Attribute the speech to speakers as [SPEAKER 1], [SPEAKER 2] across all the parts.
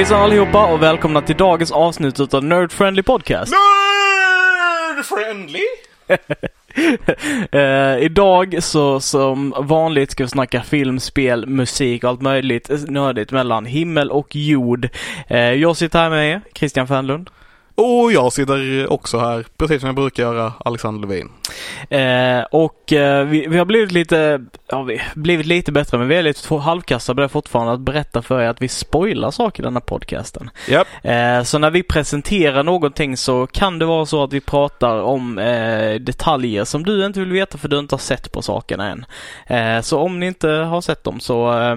[SPEAKER 1] Hejsan allihopa och välkomna till dagens avsnitt av Nerd Friendly Podcast.
[SPEAKER 2] Nerdfriendly?
[SPEAKER 1] uh, idag så som vanligt ska vi snacka film, spel, musik och allt möjligt nördigt mellan himmel och jord. Uh, jag sitter här med er, Christian Fernlund.
[SPEAKER 2] Och jag sitter också här, precis som jag brukar göra, Alexander Levin.
[SPEAKER 1] Eh, och eh, vi, vi, har blivit lite, ja, vi blivit lite bättre men vi är lite halvkassa på det fortfarande att berätta för er att vi spoilar saker i den här podcasten.
[SPEAKER 2] Yep.
[SPEAKER 1] Eh, så när vi presenterar någonting så kan det vara så att vi pratar om eh, detaljer som du inte vill veta för du inte har sett på sakerna än. Eh, så om ni inte har sett dem så, eh,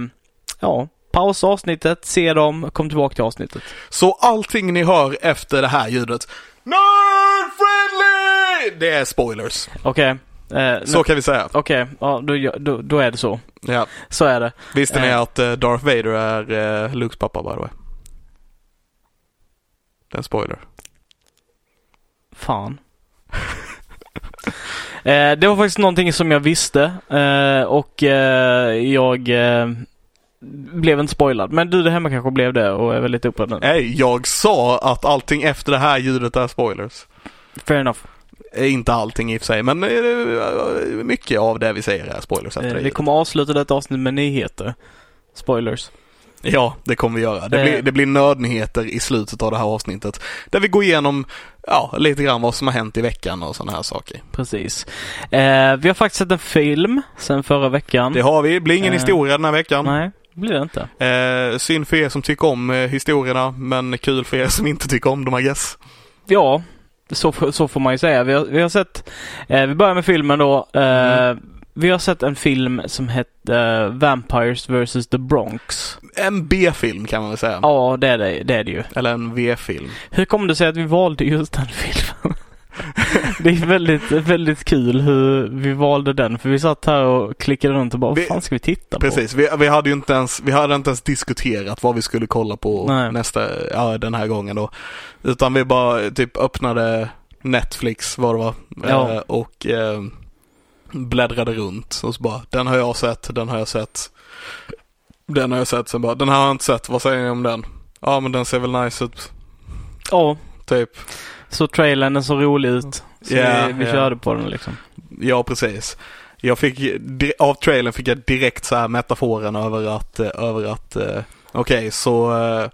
[SPEAKER 1] ja, pausa avsnittet, se dem, kom tillbaka till avsnittet.
[SPEAKER 2] Så allting ni hör efter det här ljudet, Nerd friendly! Det är spoilers.
[SPEAKER 1] Okej.
[SPEAKER 2] Okay. Eh, så kan vi säga.
[SPEAKER 1] Okej, okay. ja, då, då, då, är det så.
[SPEAKER 2] Ja.
[SPEAKER 1] Så är det.
[SPEAKER 2] Visste ni eh. att uh, Darth Vader är uh, Lukes pappa by the way? Det är en spoiler.
[SPEAKER 1] Fan. eh, det var faktiskt någonting som jag visste eh, och eh, jag blev inte spoilad. Men du där hemma kanske blev det och är väldigt upprörd nu.
[SPEAKER 2] Nej, jag sa att allting efter det här ljudet är spoilers.
[SPEAKER 1] Fair enough.
[SPEAKER 2] Eh, inte allting i och för sig, men eh, mycket av det vi säger är spoilers efter
[SPEAKER 1] eh, Vi kommer avsluta detta avsnitt med nyheter. Spoilers.
[SPEAKER 2] Ja, det kommer vi göra. Det, eh. blir, det blir nördnyheter i slutet av det här avsnittet. Där vi går igenom, ja, lite grann vad som har hänt i veckan och sådana här saker.
[SPEAKER 1] Precis. Eh, vi har faktiskt sett en film sen förra veckan.
[SPEAKER 2] Det har vi. Det blir ingen eh. historia den här veckan.
[SPEAKER 1] Nej blir det inte.
[SPEAKER 2] Eh, synd för er som tycker om eh, historierna, men kul för er som inte tycker om dem, I guess.
[SPEAKER 1] Ja, så, så får man ju säga. Vi har, vi har sett, eh, vi börjar med filmen då. Eh, mm. Vi har sett en film som hette uh, Vampires vs The Bronx.
[SPEAKER 2] En B-film kan man väl säga.
[SPEAKER 1] Ja, det är det, det, är det ju.
[SPEAKER 2] Eller en V-film.
[SPEAKER 1] Hur kommer det sig att vi valde just den filmen? Det är väldigt, väldigt kul hur vi valde den. För vi satt här och klickade runt och bara, vad fan ska vi titta
[SPEAKER 2] på? Precis, vi, vi, hade ju inte ens, vi hade inte ens diskuterat vad vi skulle kolla på Nej. nästa, ja den här gången då. Utan vi bara typ öppnade Netflix var det var. Ja. Eh, och eh, bläddrade runt och så bara, den har jag sett, den har jag sett. Den har jag sett, sen bara, den här har jag inte sett, vad säger ni om den? Ja men den ser väl nice ut.
[SPEAKER 1] Ja.
[SPEAKER 2] Typ.
[SPEAKER 1] Så trailern är så rolig ut. Så yeah, vi, vi yeah. körde på den liksom.
[SPEAKER 2] Ja, precis. Jag fick, av trailern fick jag direkt så här metaforen över att, eh, över att, eh, okej okay, så uh,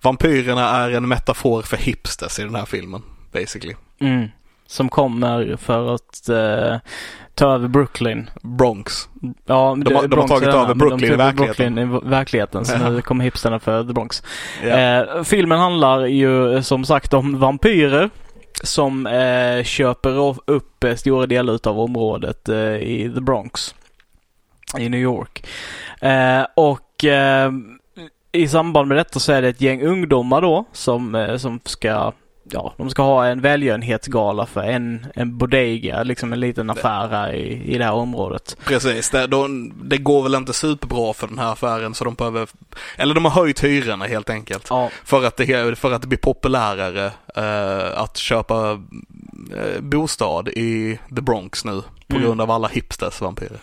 [SPEAKER 2] vampyrerna är en metafor för hipsters i den här filmen, basically.
[SPEAKER 1] Mm. Som kommer för att uh, ta över Brooklyn.
[SPEAKER 2] Bronx.
[SPEAKER 1] Ja,
[SPEAKER 2] de, har, de har tagit över Brooklyn i verkligheten.
[SPEAKER 1] Brooklyn i verkligheten, så nu kommer hipsterna för The Bronx. Yeah. Eh, filmen handlar ju som sagt om vampyrer som eh, köper upp eh, stora delar av området eh, i The Bronx i New York. Eh, och eh, i samband med detta så är det ett gäng ungdomar då som, eh, som ska ja, de ska ha en välgörenhetsgala för en, en bodega, liksom en liten affär här i, i det här området.
[SPEAKER 2] Precis, det, de, det går väl inte superbra för den här affären så de behöver, eller de har höjt hyrorna helt enkelt. Ja. För, att det, för att det blir populärare uh, att köpa uh, bostad i The Bronx nu på mm. grund av alla hipsters vampyrer.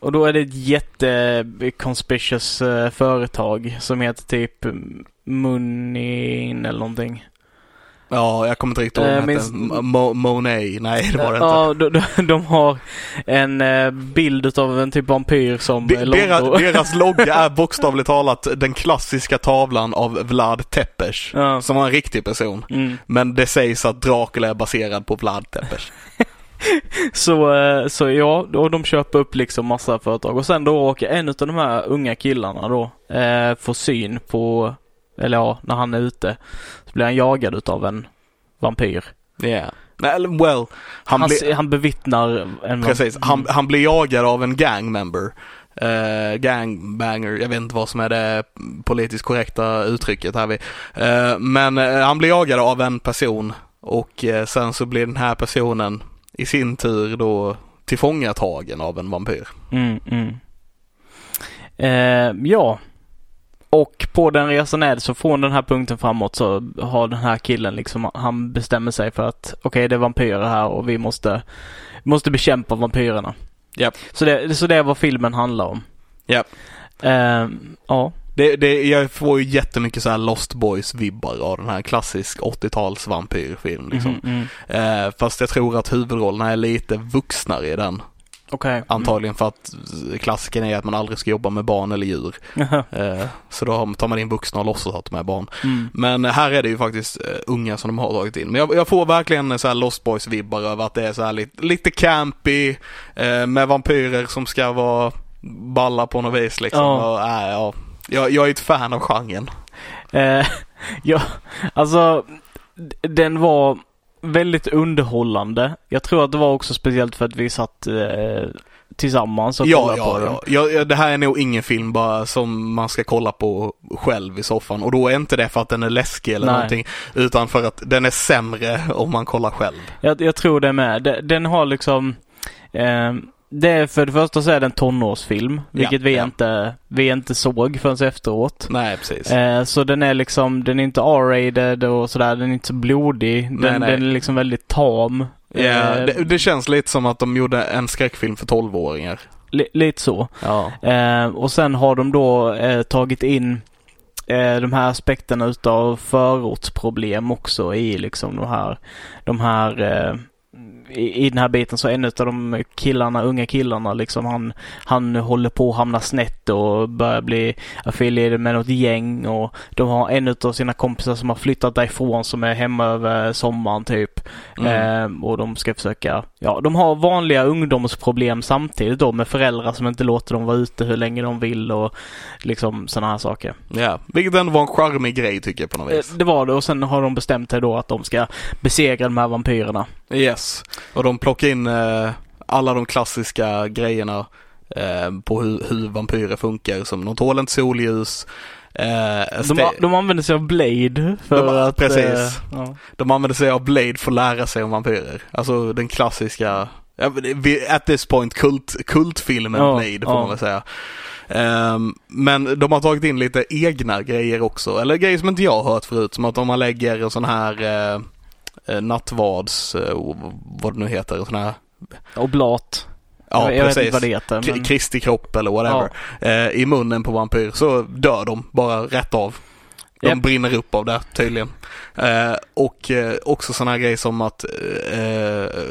[SPEAKER 1] Och då är det ett jätte conspicuous uh, företag som heter typ Munin eller någonting.
[SPEAKER 2] Ja, jag kommer inte riktigt ihåg äh, minns... Mo Monet, nej det var det
[SPEAKER 1] inte. Ja, de, de, har en eh, bild av en typ vampyr som
[SPEAKER 2] de, deras, deras logga är bokstavligt talat den klassiska tavlan av Vlad Tepes. Ja. Som var en riktig person. Mm. Men det sägs att Dracula är baserad på Vlad Tepes.
[SPEAKER 1] så, eh, så ja, och de köper upp liksom massa företag och sen då åker en av de här unga killarna då eh, får syn på, eller ja, när han är ute så blir han jagad utav en vampyr.
[SPEAKER 2] Ja. Yeah. Well,
[SPEAKER 1] han, han, bli... han bevittnar
[SPEAKER 2] en Precis, han, han blir jagad av en gang member. uh, gangbanger, jag vet inte vad som är det politiskt korrekta uttrycket här. Uh, men uh, han blir jagad av en person och sen så blir den här personen i sin tur då tillfångatagen av en vampyr.
[SPEAKER 1] Mm, mm. ja, och på den resan är det så från den här punkten framåt så har den här killen liksom, han bestämmer sig för att okej okay, det är vampyrer här och vi måste, måste bekämpa vampyrerna.
[SPEAKER 2] Yep.
[SPEAKER 1] Så, det, så det är vad filmen handlar om.
[SPEAKER 2] Yep.
[SPEAKER 1] Uh, ja.
[SPEAKER 2] Det, det, jag får ju jättemycket så här Lost Boys-vibbar av den här klassisk 80-tals vampyrfilm liksom. Mm, mm. Uh, fast jag tror att huvudrollerna är lite vuxnare i den.
[SPEAKER 1] Okay.
[SPEAKER 2] Antagligen för att klassiken är att man aldrig ska jobba med barn eller djur. Eh, så då tar man in vuxna och låtsas att de är barn.
[SPEAKER 1] Mm.
[SPEAKER 2] Men här är det ju faktiskt eh, unga som de har dragit in. Men jag, jag får verkligen så här Lost Boys-vibbar över att det är så här lite, lite campy eh, med vampyrer som ska vara balla på något vis liksom. Ja. Och, äh, ja. Jag, jag är ett fan av genren.
[SPEAKER 1] Eh, ja, alltså den var väldigt underhållande. Jag tror att det var också speciellt för att vi satt eh, tillsammans och
[SPEAKER 2] ja,
[SPEAKER 1] kollade
[SPEAKER 2] ja,
[SPEAKER 1] på
[SPEAKER 2] den. Ja, ja, det här är nog ingen film bara som man ska kolla på själv i soffan och då är inte det för att den är läskig eller Nej. någonting utan för att den är sämre om man kollar själv.
[SPEAKER 1] Jag, jag tror det med. Den har liksom eh, det är för det första så är det en tonårsfilm, vilket ja, vi, ja. Inte, vi inte såg förrän efteråt.
[SPEAKER 2] Nej, precis.
[SPEAKER 1] Eh, så den är liksom, den är inte R-rated och sådär, den är inte så blodig. Den, nej, nej. den är liksom väldigt tam.
[SPEAKER 2] Ja, eh, det, det, känns lite som att de gjorde en skräckfilm för 12-åringar.
[SPEAKER 1] Li, lite så.
[SPEAKER 2] Ja.
[SPEAKER 1] Eh, och sen har de då eh, tagit in eh, de här aspekterna utav förortsproblem också i liksom de här, de här eh, i, i den här biten så en av de killarna, unga killarna liksom, han, han håller på att hamna snett och börjar bli affilierad med något gäng och de har en av sina kompisar som har flyttat därifrån som är hemma över sommaren typ. Mm. Eh, och de ska försöka, ja de har vanliga ungdomsproblem samtidigt då med föräldrar som inte låter dem vara ute hur länge de vill och liksom sådana här saker.
[SPEAKER 2] Ja, vilket ändå var en charmig grej tycker jag på något vis.
[SPEAKER 1] Det var det och sen har de bestämt sig då att de ska besegra de här vampyrerna.
[SPEAKER 2] Yes. Och de plockar in eh, alla de klassiska grejerna eh, på hur, hur vampyrer funkar. Som de tål inte solljus.
[SPEAKER 1] Eh, de, de använder sig av Blade för
[SPEAKER 2] de,
[SPEAKER 1] att...
[SPEAKER 2] Precis. Eh, ja. De använder sig av Blade för att lära sig om vampyrer. Alltså den klassiska, at this point, kult, kultfilmen ja, Blade får ja. man väl säga. Um, men de har tagit in lite egna grejer också, eller grejer som inte jag har hört förut. Som att om man lägger en sån här uh, eh, nattvards, eh, vad det nu heter, sån här
[SPEAKER 1] Oblat.
[SPEAKER 2] Ja,
[SPEAKER 1] jag
[SPEAKER 2] precis.
[SPEAKER 1] vet inte vad det heter.
[SPEAKER 2] Men... Kristi kropp eller whatever. Ja. Eh, I munnen på vampyr så dör de bara rätt av. De yep. brinner upp av det tydligen. Eh, och eh, också sådana grejer som att eh,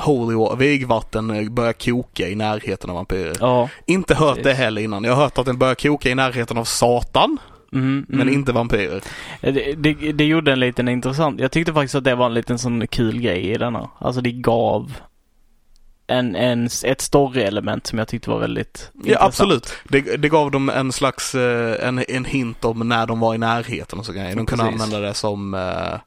[SPEAKER 2] holy vigvatten börjar koka i närheten av vampyrer.
[SPEAKER 1] Ja,
[SPEAKER 2] Inte hört precis. det heller innan. Jag har hört att den börjar koka i närheten av Satan.
[SPEAKER 1] Mm,
[SPEAKER 2] men
[SPEAKER 1] mm.
[SPEAKER 2] inte vampyrer.
[SPEAKER 1] Det, det, det, gjorde en liten intressant, jag tyckte faktiskt att det var en liten sån kul grej i denna. Alltså det gav en, en, ett story-element som jag tyckte var väldigt
[SPEAKER 2] Ja intressant. absolut. Det, det gav dem en slags, eh, en, en hint om när de var i närheten och så grejer. De kunde Precis. använda det som, eh,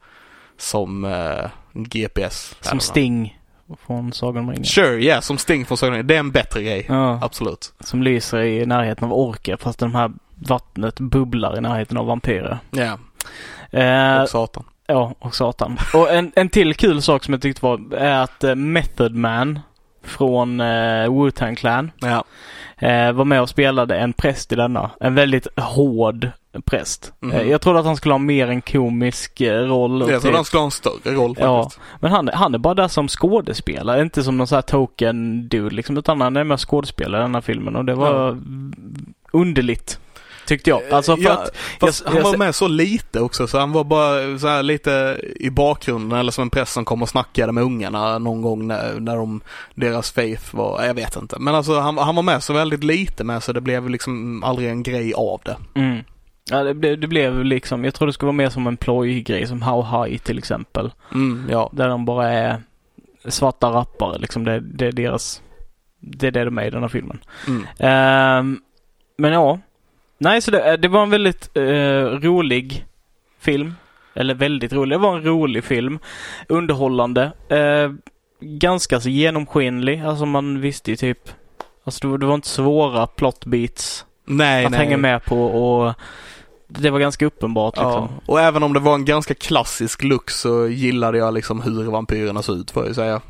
[SPEAKER 2] som uh, GPS.
[SPEAKER 1] Som Sting från Sagan om ringen.
[SPEAKER 2] Sure, ja, yeah, som Sting från Sagan om ringen. Det är en bättre grej. Ja. Absolut.
[SPEAKER 1] Som lyser i närheten av orker fast de här vattnet bubblar i närheten av vampyrer.
[SPEAKER 2] Ja.
[SPEAKER 1] Eh,
[SPEAKER 2] och Satan.
[SPEAKER 1] Ja, och Satan. Och en, en till kul sak som jag tyckte var är att eh, Method Man från eh, Wu-Tang Clan
[SPEAKER 2] ja.
[SPEAKER 1] eh, var med och spelade en präst i denna. En väldigt hård präst. Mm. Eh, jag trodde att han skulle ha mer en komisk eh, roll.
[SPEAKER 2] Jag trodde typ. han skulle ha en större roll faktiskt.
[SPEAKER 1] Ja, men han, han är bara där som skådespelare, inte som någon sån här token dude liksom, utan han är med skådespelare i den här filmen och det var ja. underligt. Tyckte jag. Alltså för
[SPEAKER 2] ja,
[SPEAKER 1] att...
[SPEAKER 2] Fast jag, han var med så lite också så han var bara så lite i bakgrunden eller som en präst som kom och snackade med ungarna någon gång när, när de, deras faith var, jag vet inte. Men alltså han, han var med så väldigt lite med så det blev liksom aldrig en grej av det.
[SPEAKER 1] Mm. Ja det blev, det blev liksom, jag tror det skulle vara mer som en plojgrej som How High till exempel.
[SPEAKER 2] Mm, ja.
[SPEAKER 1] Där de bara är svarta rappare liksom. Det, det är deras, det är det de är i den här filmen.
[SPEAKER 2] Mm.
[SPEAKER 1] Um, men ja, Nej, så det, det var en väldigt eh, rolig film. Eller väldigt rolig. Det var en rolig film. Underhållande. Eh, ganska så genomskinlig. Alltså man visste ju typ Alltså det var inte svåra plot beats
[SPEAKER 2] nej,
[SPEAKER 1] att
[SPEAKER 2] nej.
[SPEAKER 1] hänga med på och det var ganska uppenbart liksom. Ja.
[SPEAKER 2] Och även om det var en ganska klassisk look så gillade jag liksom hur vampyrerna såg ut får jag säga.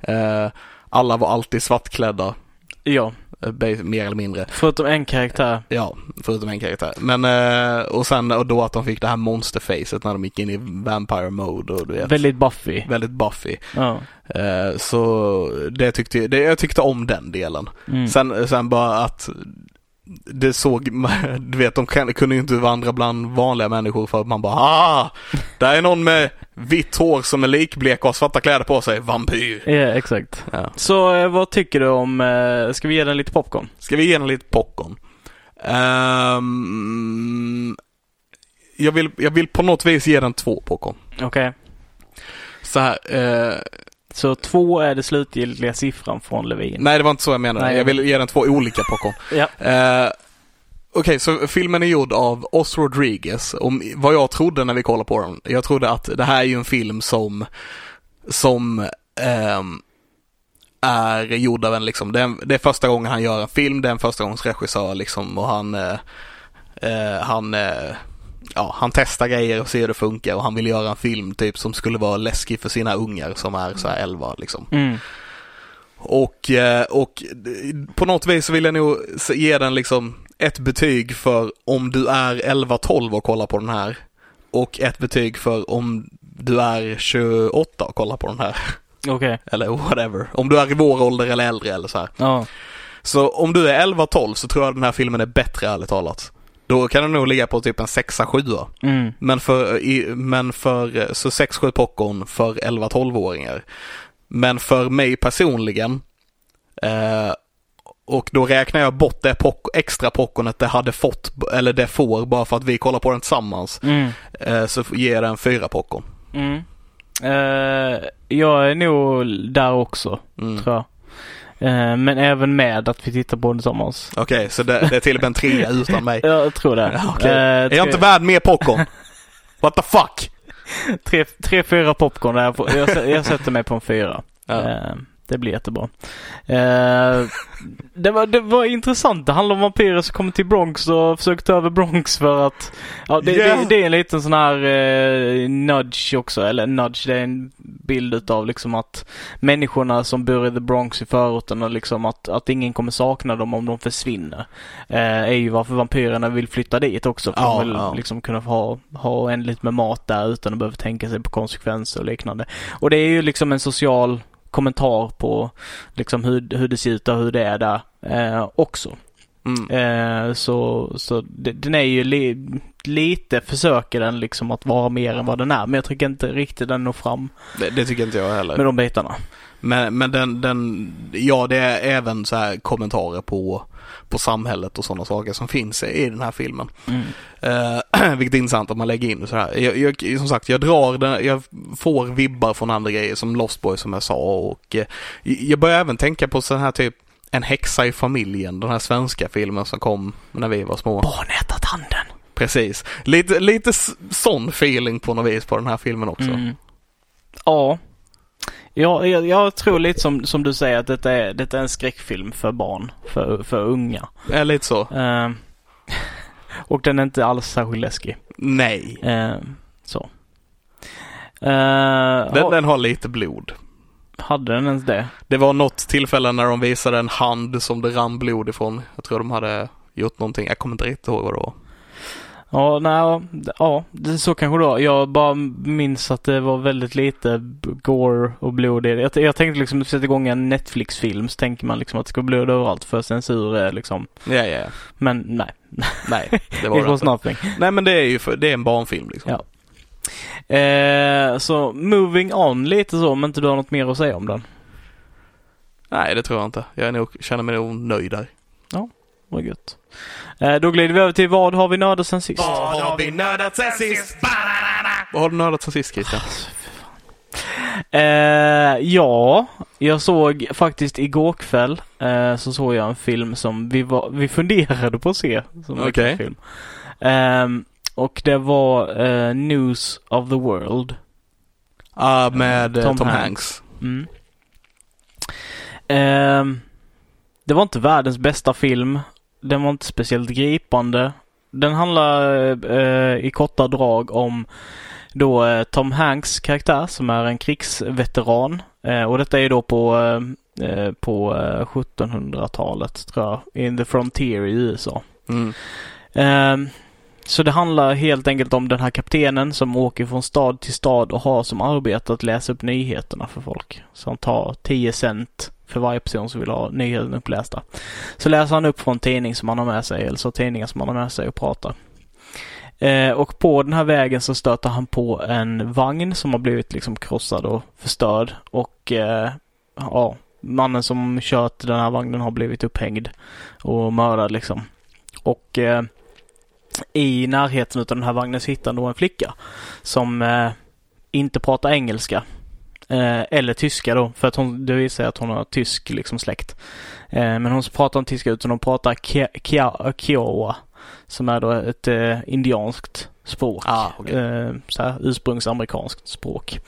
[SPEAKER 2] Eh, alla var alltid svartklädda.
[SPEAKER 1] Ja.
[SPEAKER 2] Eh, mer eller mindre.
[SPEAKER 1] Förutom en karaktär.
[SPEAKER 2] Ja, förutom en karaktär. Men eh, och sen och då att de fick det här monsterfacet när de gick in i Vampire Mode och du vet.
[SPEAKER 1] Väldigt buffy.
[SPEAKER 2] Väldigt buffy.
[SPEAKER 1] Ja.
[SPEAKER 2] Eh, så det tyckte, det, jag tyckte om den delen. Mm. Sen, sen bara att det såg, du vet de kunde ju inte vandra bland vanliga människor för att man bara ah, där är någon med vitt hår som är likblek och har svarta kläder på sig, vampyr.
[SPEAKER 1] Ja, exakt. Ja. Så eh, vad tycker du om, eh, ska vi ge den lite popcorn?
[SPEAKER 2] Ska vi ge den lite popcorn? Um, jag, vill, jag vill på något vis ge den två popcorn.
[SPEAKER 1] Okej. Okay.
[SPEAKER 2] Så här, eh,
[SPEAKER 1] så två är det slutgiltiga siffran från Levin?
[SPEAKER 2] Nej, det var inte så jag menade. Nej. Jag vill ge den två olika popcorn.
[SPEAKER 1] ja.
[SPEAKER 2] Uh, Okej, okay, så filmen är gjord av Os Rodriguez. Och vad jag trodde när vi kollade på den, jag trodde att det här är ju en film som, som um, är gjord av en liksom, det är, det är, första gången han gör en film, det är en första gångs regissör liksom och han, uh, uh, han ja, han testar grejer och ser hur det funkar och han vill göra en film typ som skulle vara läskig för sina ungar som är så här 11 liksom.
[SPEAKER 1] Mm.
[SPEAKER 2] Och, eh, och på något vis så vill jag nog ge den liksom ett betyg för om du är 11-12 och kollar på den här. Och ett betyg för om du är 28 och kollar på den här.
[SPEAKER 1] Okej. Okay.
[SPEAKER 2] Eller whatever. Om du är i vår ålder eller äldre eller så här.
[SPEAKER 1] Ja.
[SPEAKER 2] Så om du är 11-12 så tror jag den här filmen är bättre ärligt talat. Då kan den nog ligga på typ en 6-7.
[SPEAKER 1] Mm.
[SPEAKER 2] Men för, i, men för så 6-7 popcorn för 11-12-åringar. Men för mig personligen eh, och då räknar jag bort det pop extra popcornet det hade fått, eller det får, bara för att vi kollar på den tillsammans.
[SPEAKER 1] Mm.
[SPEAKER 2] Eh, så ger den fyra popcorn.
[SPEAKER 1] Mm. Eh, jag är nog där också, mm. tror jag. Eh, men även med att vi tittar på den tillsammans.
[SPEAKER 2] Okej, okay, så det, det är till och med en trea utan mig?
[SPEAKER 1] Jag tror det.
[SPEAKER 2] Okay. Uh, är jag inte värd mer popcorn? What the fuck?
[SPEAKER 1] tre, tre fyra popcorn där. Jag, jag sätter mig på en fyra. Ja. Uh, det blir jättebra. Eh, det, var, det var intressant. Det handlar om vampyrer som kommer till Bronx och försöker ta över Bronx för att... Ja, det, yeah. det, det är en liten sån här eh, nudge också. Eller nudge, det är en bild utav liksom att människorna som bor i the Bronx i förorten och liksom att, att ingen kommer sakna dem om de försvinner. Eh, är ju varför vampyrerna vill flytta dit också. För ja, de vill ja. liksom kunna ha, ha oändligt med mat där utan att behöva tänka sig på konsekvenser och liknande. Och det är ju liksom en social kommentar på liksom hur, hur det ser ut och hur det är där eh, också.
[SPEAKER 2] Mm.
[SPEAKER 1] Eh, så så det, den är ju li, lite, försöker den liksom att vara mer än vad den är. Men jag tycker inte riktigt den når fram.
[SPEAKER 2] Det, det tycker inte jag heller.
[SPEAKER 1] Med de bitarna.
[SPEAKER 2] Men, men den, den, ja det är även så här kommentarer på på samhället och sådana saker som finns i den här filmen.
[SPEAKER 1] Mm.
[SPEAKER 2] Uh, vilket är intressant att man lägger in så här. Jag, jag, som sagt, jag drar den, jag får vibbar från andra grejer som Lost Boy som jag sa och uh, jag börjar även tänka på sån här typ En häxa i familjen, den här svenska filmen som kom när vi var små.
[SPEAKER 1] Barnäta tanden.
[SPEAKER 2] Precis. Lite, lite sån feeling på något vis på den här filmen också.
[SPEAKER 1] Mm. Ja, Ja, jag, jag, tror lite som, som du säger att detta är, detta är en skräckfilm för barn, för, för unga.
[SPEAKER 2] Ja, lite så.
[SPEAKER 1] Uh, och den är inte alls särskilt läskig.
[SPEAKER 2] Nej.
[SPEAKER 1] Uh, så. Uh,
[SPEAKER 2] den, ha, den har lite blod.
[SPEAKER 1] Hade den ens det?
[SPEAKER 2] Det var något tillfälle när de visade en hand som det rann blod ifrån. Jag tror de hade gjort någonting. Jag kommer inte riktigt ihåg vad det var.
[SPEAKER 1] Ja, nej, ja, så kanske då. Jag bara minns att det var väldigt lite gore och blod i det. Jag, jag tänkte liksom sätta igång en Netflix-film så tänker man liksom att det ska blod överallt för censur är liksom.
[SPEAKER 2] Ja, ja, ja.
[SPEAKER 1] Men nej.
[SPEAKER 2] Nej, det var
[SPEAKER 1] det was nothing.
[SPEAKER 2] Nej, men det är ju för, det är en barnfilm liksom.
[SPEAKER 1] Ja. Eh, så moving on lite så, om inte du har något mer att säga om den?
[SPEAKER 2] Nej, det tror jag inte. Jag är nog, känner mig nog nöjd där.
[SPEAKER 1] Ja, vad gött. Eh, då glider vi över till vad har vi nördat sen sist?
[SPEAKER 2] Vad har vi nördat sen sist? Vad har du nördat sen sist Christian?
[SPEAKER 1] Eh, ja, jag såg faktiskt igår kväll eh, så såg jag en film som vi, var, vi funderade på att se.
[SPEAKER 2] Okej. Okay.
[SPEAKER 1] Film. Eh, och det var eh, News of the World.
[SPEAKER 2] Ah, med Tom, Tom Hanks. Hanks.
[SPEAKER 1] Mm. Ehm, det var inte världens bästa film. Den var inte speciellt gripande. Den handlar eh, i korta drag om då eh, Tom Hanks karaktär som är en krigsveteran. Eh, och detta är då på, eh, eh på 1700-talet eh, tror jag. In the Frontier i USA. Mm. Ehm, så det handlar helt enkelt om den här kaptenen som åker från stad till stad och har som arbete att läsa upp nyheterna för folk. Så han tar 10 cent för varje person som vill ha nyheten upplästa. Så läser han upp från tidning som han har med sig, eller så tidningar som han har med sig och pratar. Eh, och på den här vägen så stöter han på en vagn som har blivit liksom krossad och förstörd. Och eh, ja, mannen som kört den här vagnen har blivit upphängd och mördad liksom. Och eh, i närheten av den här vagnen så hittar han då en flicka som eh, inte pratar engelska. Eh, eller tyska då, för att hon, det visar sig att hon har tysk liksom släkt. Eh, men hon pratar inte tyska utan hon pratar Kiowa. Som är då ett eh, indianskt språk.
[SPEAKER 2] Ah, okay.
[SPEAKER 1] eh, så ursprungsamerikanskt språk.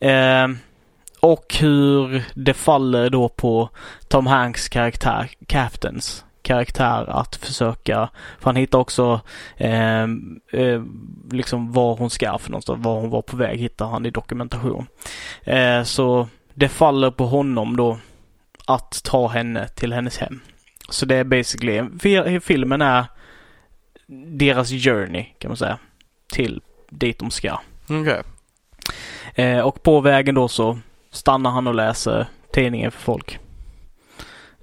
[SPEAKER 1] Eh, och hur det faller då på Tom Hanks karaktär, Captains karaktär att försöka, för han hittar också eh, eh, liksom var hon ska för någonstans, var hon var på väg hittar han i dokumentation. Eh, så det faller på honom då att ta henne till hennes hem. Så det är basically, filmen är deras journey kan man säga. Till dit de ska.
[SPEAKER 2] Okay.
[SPEAKER 1] Eh, och på vägen då så stannar han och läser tidningen för folk.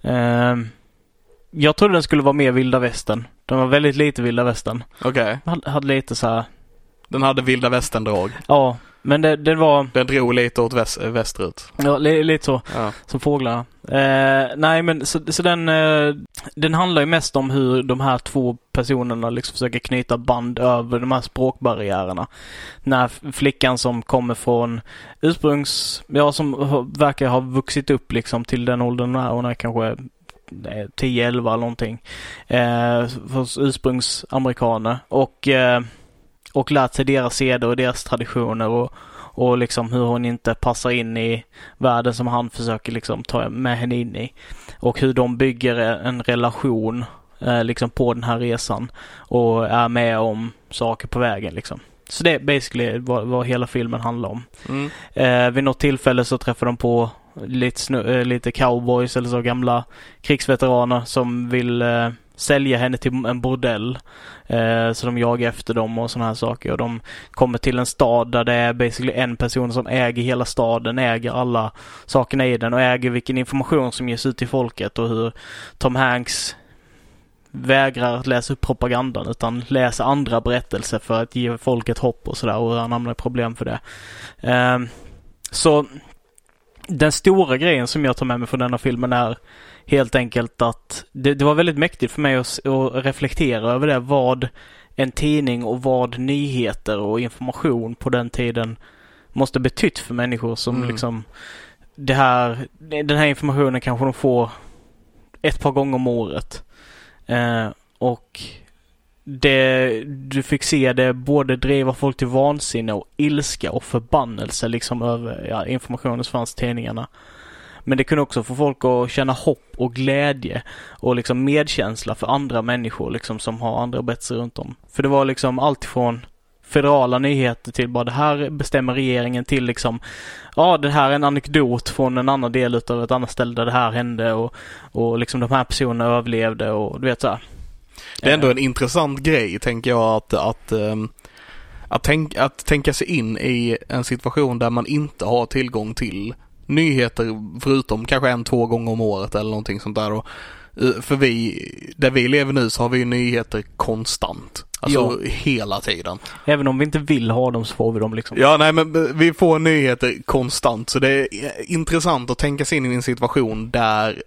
[SPEAKER 1] Eh, jag trodde den skulle vara mer vilda västern. Den var väldigt lite vilda västern.
[SPEAKER 2] Okej.
[SPEAKER 1] Okay. Hade lite så här...
[SPEAKER 2] Den hade vilda västern-drag.
[SPEAKER 1] Ja, men det, det var...
[SPEAKER 2] Den drog lite åt väst, västerut.
[SPEAKER 1] Ja, li, lite så. Ja. Som fåglarna. Eh, nej, men så, så den, eh, den handlar ju mest om hur de här två personerna liksom försöker knyta band över de här språkbarriärerna. När flickan som kommer från ursprungs, ja som verkar ha vuxit upp liksom till den åldern här. Hon är kanske 10-11 eller någonting. Eh, ursprungsamerikaner. Och eh, och lärt sig deras seder och deras traditioner och, och liksom hur hon inte passar in i världen som han försöker liksom ta med henne in i. Och hur de bygger en relation eh, liksom på den här resan och är med om saker på vägen liksom. Så det är basically vad, vad hela filmen handlar om. Mm. Eh, vid något tillfälle så träffar de på lite, snu, eh, lite cowboys eller så gamla krigsveteraner som vill eh, sälja henne till en bordell. Eh, så de jagar efter dem och sådana här saker. Och de kommer till en stad där det är basically en person som äger hela staden, äger alla sakerna i den och äger vilken information som ges ut till folket och hur Tom Hanks vägrar att läsa upp propagandan utan läser andra berättelser för att ge folket hopp och sådär och han hamnar i problem för det. Eh, så den stora grejen som jag tar med mig från denna filmen är helt enkelt att det, det var väldigt mäktigt för mig att, att, reflektera över det. Vad en tidning och vad nyheter och information på den tiden måste betytt för människor som mm. liksom det här, den här informationen kanske de får ett par gånger om året. Eh, och det, du fick se det både driva folk till vansinne och ilska och förbannelse liksom över ja, informationen som fanns i tidningarna. Men det kunde också få folk att känna hopp och glädje och liksom medkänsla för andra människor liksom som har andra betsar runt om. För det var liksom allt från federala nyheter till bara det här bestämmer regeringen till liksom ja det här är en anekdot från en annan del utav ett annat ställe där det här hände och, och liksom de här personerna överlevde och du vet så här.
[SPEAKER 2] Det är ändå en intressant grej tänker jag att, att um... Att, tänk, att tänka sig in i en situation där man inte har tillgång till nyheter förutom kanske en, två gånger om året eller någonting sånt där. Och, eh, för vi, där vi lever nu så har vi nyheter konstant. Alltså ja. hela tiden.
[SPEAKER 1] Även om vi inte vill ha dem så får vi dem liksom.
[SPEAKER 2] Ja, nej men vi får nyheter konstant. Så det är intressant att tänka sig in i en situation där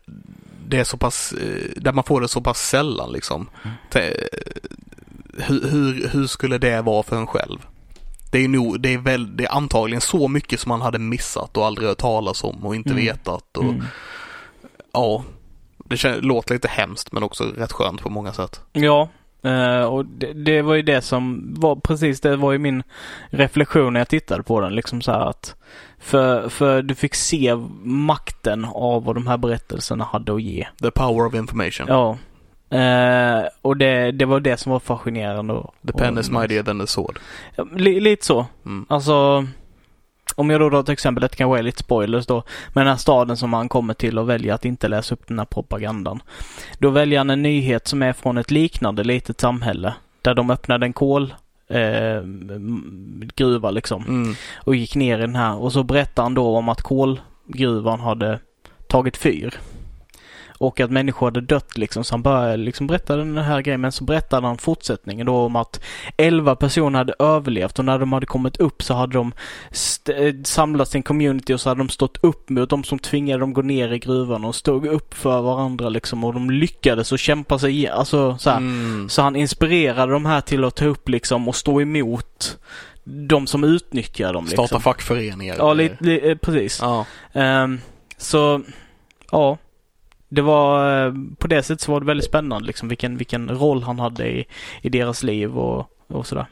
[SPEAKER 2] det är så pass, eh, där man får det så pass sällan liksom. Mm. Hur, hur, hur skulle det vara för en själv? Det är nog, det är väl, det är antagligen så mycket som man hade missat och aldrig hört talas om och inte mm. vetat och mm. ja, det låter lite hemskt men också rätt skönt på många sätt.
[SPEAKER 1] Ja, Uh, och det, det, var ju det som var precis det var ju min reflektion när jag tittade på den. Liksom så att för, för du fick se makten av vad de här berättelserna hade att ge.
[SPEAKER 2] The power of information.
[SPEAKER 1] Ja. Uh, och det, det var det som var fascinerande.
[SPEAKER 2] The pen och, is mightier than the sword.
[SPEAKER 1] Li, lite så. Mm. Alltså om jag då drar till exempel, det kanske är lite spoilers då, men den här staden som han kommer till och väljer att inte läsa upp den här propagandan. Då väljer han en nyhet som är från ett liknande litet samhälle där de öppnade en kol eh, gruva liksom mm. och gick ner i den här och så berättar han då om att kolgruvan hade tagit fyr och att människor hade dött liksom. Så han började liksom berätta den här grejen. Men så berättade han fortsättningen då om att 11 personer hade överlevt och när de hade kommit upp så hade de eh, samlat sin community och så hade de stått upp mot de som tvingade dem gå ner i gruvan och stod upp för varandra liksom och de lyckades och kämpa sig igen. Alltså så, mm. så han inspirerade de här till att ta upp liksom och stå emot de som utnyttjar dem.
[SPEAKER 2] Liksom. Starta fackföreningar.
[SPEAKER 1] Ja, li, li, eh, precis. Ja. Um, så, ja det var, eh, på det sättet så var det väldigt spännande liksom vilken, vilken roll han hade i, i deras liv och, och sådär.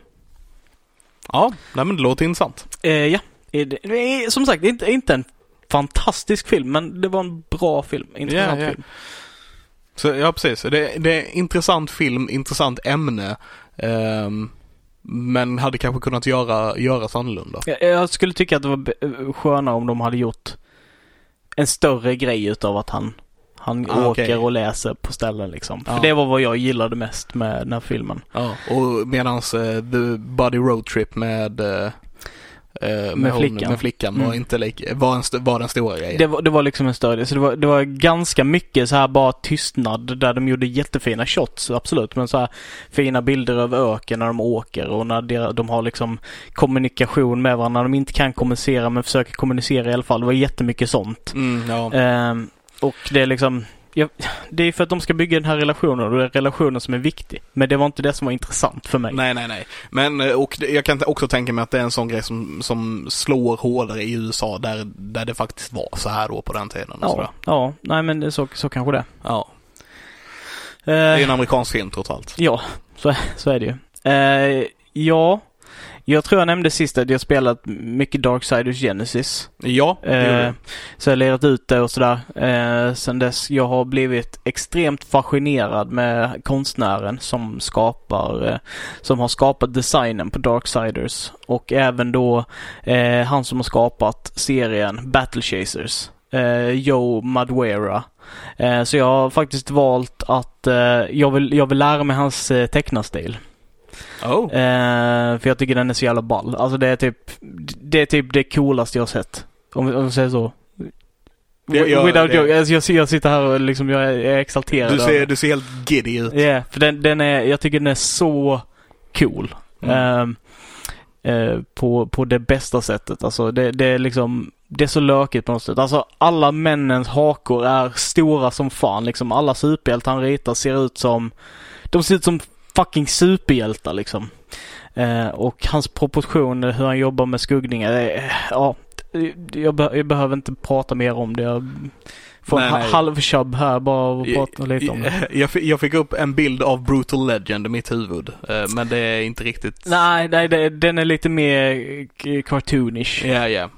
[SPEAKER 2] Ja, nej men det låter intressant.
[SPEAKER 1] Eh, ja, är, som sagt inte, inte en fantastisk film men det var en bra film, intressant yeah, yeah. film.
[SPEAKER 2] Så, ja precis, det, det är intressant film, intressant ämne. Um, men hade kanske kunnat göra, göras annorlunda.
[SPEAKER 1] Jag, jag skulle tycka att det var skönare om de hade gjort en större grej utav att han han ah, åker okay. och läser på ställen liksom. För det var vad jag gillade mest med den här filmen.
[SPEAKER 2] Ja, och medans uh, The Buddy Road Trip med uh,
[SPEAKER 1] med, med, flickan,
[SPEAKER 2] med flickan var mm. inte lika, var, en, var den stora grejen.
[SPEAKER 1] Det var, det var liksom en större, så det var, det var ganska mycket så här bara tystnad där de gjorde jättefina shots, absolut. Men så här fina bilder över öken när de åker och när de, de har liksom kommunikation med varandra. När de inte kan kommunicera men försöker kommunicera i alla fall. Det var jättemycket sånt.
[SPEAKER 2] Mm, ja.
[SPEAKER 1] um, och det är liksom, ja, det är för att de ska bygga den här relationen och det är relationen som är viktig. Men det var inte det som var intressant för mig.
[SPEAKER 2] Nej, nej, nej. Men eh, och jag kan också tänka mig att det är en sån grej som, som slår hårdare i USA där, där det faktiskt var så här då på den tiden.
[SPEAKER 1] ja, sådär. ja, nej men så, så kanske det.
[SPEAKER 2] Ja. Det är en amerikansk film trots allt.
[SPEAKER 1] Ja, så, så är det ju. Uh, ja, jag tror jag nämnde sist att jag spelat mycket Darksiders Genesis.
[SPEAKER 2] Ja, det eh,
[SPEAKER 1] Så jag har lirat ut det och sådär. Eh, sen dess jag har blivit extremt fascinerad med konstnären som skapar, eh, som har skapat designen på Darksiders. Och även då eh, han som har skapat serien Battle Chasers. Eh, Joe Maduera. Eh, så jag har faktiskt valt att eh, jag, vill, jag vill lära mig hans eh, tecknarstil.
[SPEAKER 2] Oh.
[SPEAKER 1] Eh, för jag tycker den är så jävla ball. Alltså det är typ, det är typ det coolaste jag har sett. Om, om jag säger så. Jag, jag, Without det... joke. Alltså jag, jag sitter här och liksom, jag är, exalterad.
[SPEAKER 2] Du ser, du ser helt giddy ut.
[SPEAKER 1] Ja, yeah, för den, den är, jag tycker den är så cool. Mm. Uh, uh, på, på det bästa sättet. Alltså det, det är liksom, det är så lökigt på något sätt. Alltså alla männens hakor är stora som fan liksom. Alla superhjältar han ritar ser ut som, de ser ut som fucking superhjältar liksom. Eh, och hans proportioner, hur han jobbar med skuggningar, eh, ja, jag, be jag, behöver inte prata mer om det. Jag får nej, en halvchubb här bara och prata lite om det.
[SPEAKER 2] Jag, jag, fick upp en bild av Brutal Legend i mitt huvud, eh, men det är inte riktigt.
[SPEAKER 1] Nej, nej, det, den är lite mer cartoonish.
[SPEAKER 2] Ja, ja.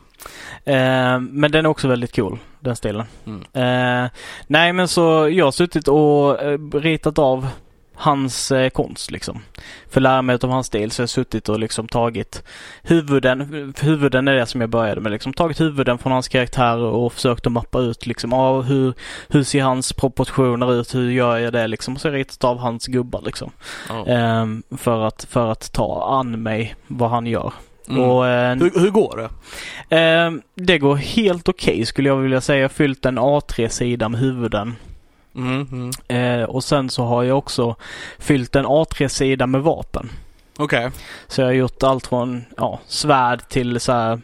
[SPEAKER 1] Eh, men den är också väldigt cool, den stilen. Mm. Eh, nej men så jag har suttit och eh, ritat av hans eh, konst liksom. För lära mig av hans stil så har jag suttit och liksom tagit huvuden, huvuden är det som jag började med liksom, tagit huvuden från hans karaktär och försökt att mappa ut liksom, ah, hur, hur ser hans proportioner ut, hur gör jag det liksom. Och så ritat av hans gubbar liksom. Oh. Eh, för, att, för att ta an mig vad han gör.
[SPEAKER 2] Mm. Och, eh, hur, hur, går det?
[SPEAKER 1] Eh, det går helt okej okay, skulle jag vilja säga. Jag har fyllt en A3-sida med huvuden.
[SPEAKER 2] Mm, mm.
[SPEAKER 1] Eh, och sen så har jag också fyllt en A3-sida med vapen.
[SPEAKER 2] Okej. Okay.
[SPEAKER 1] Så jag har gjort allt från ja, svärd till så här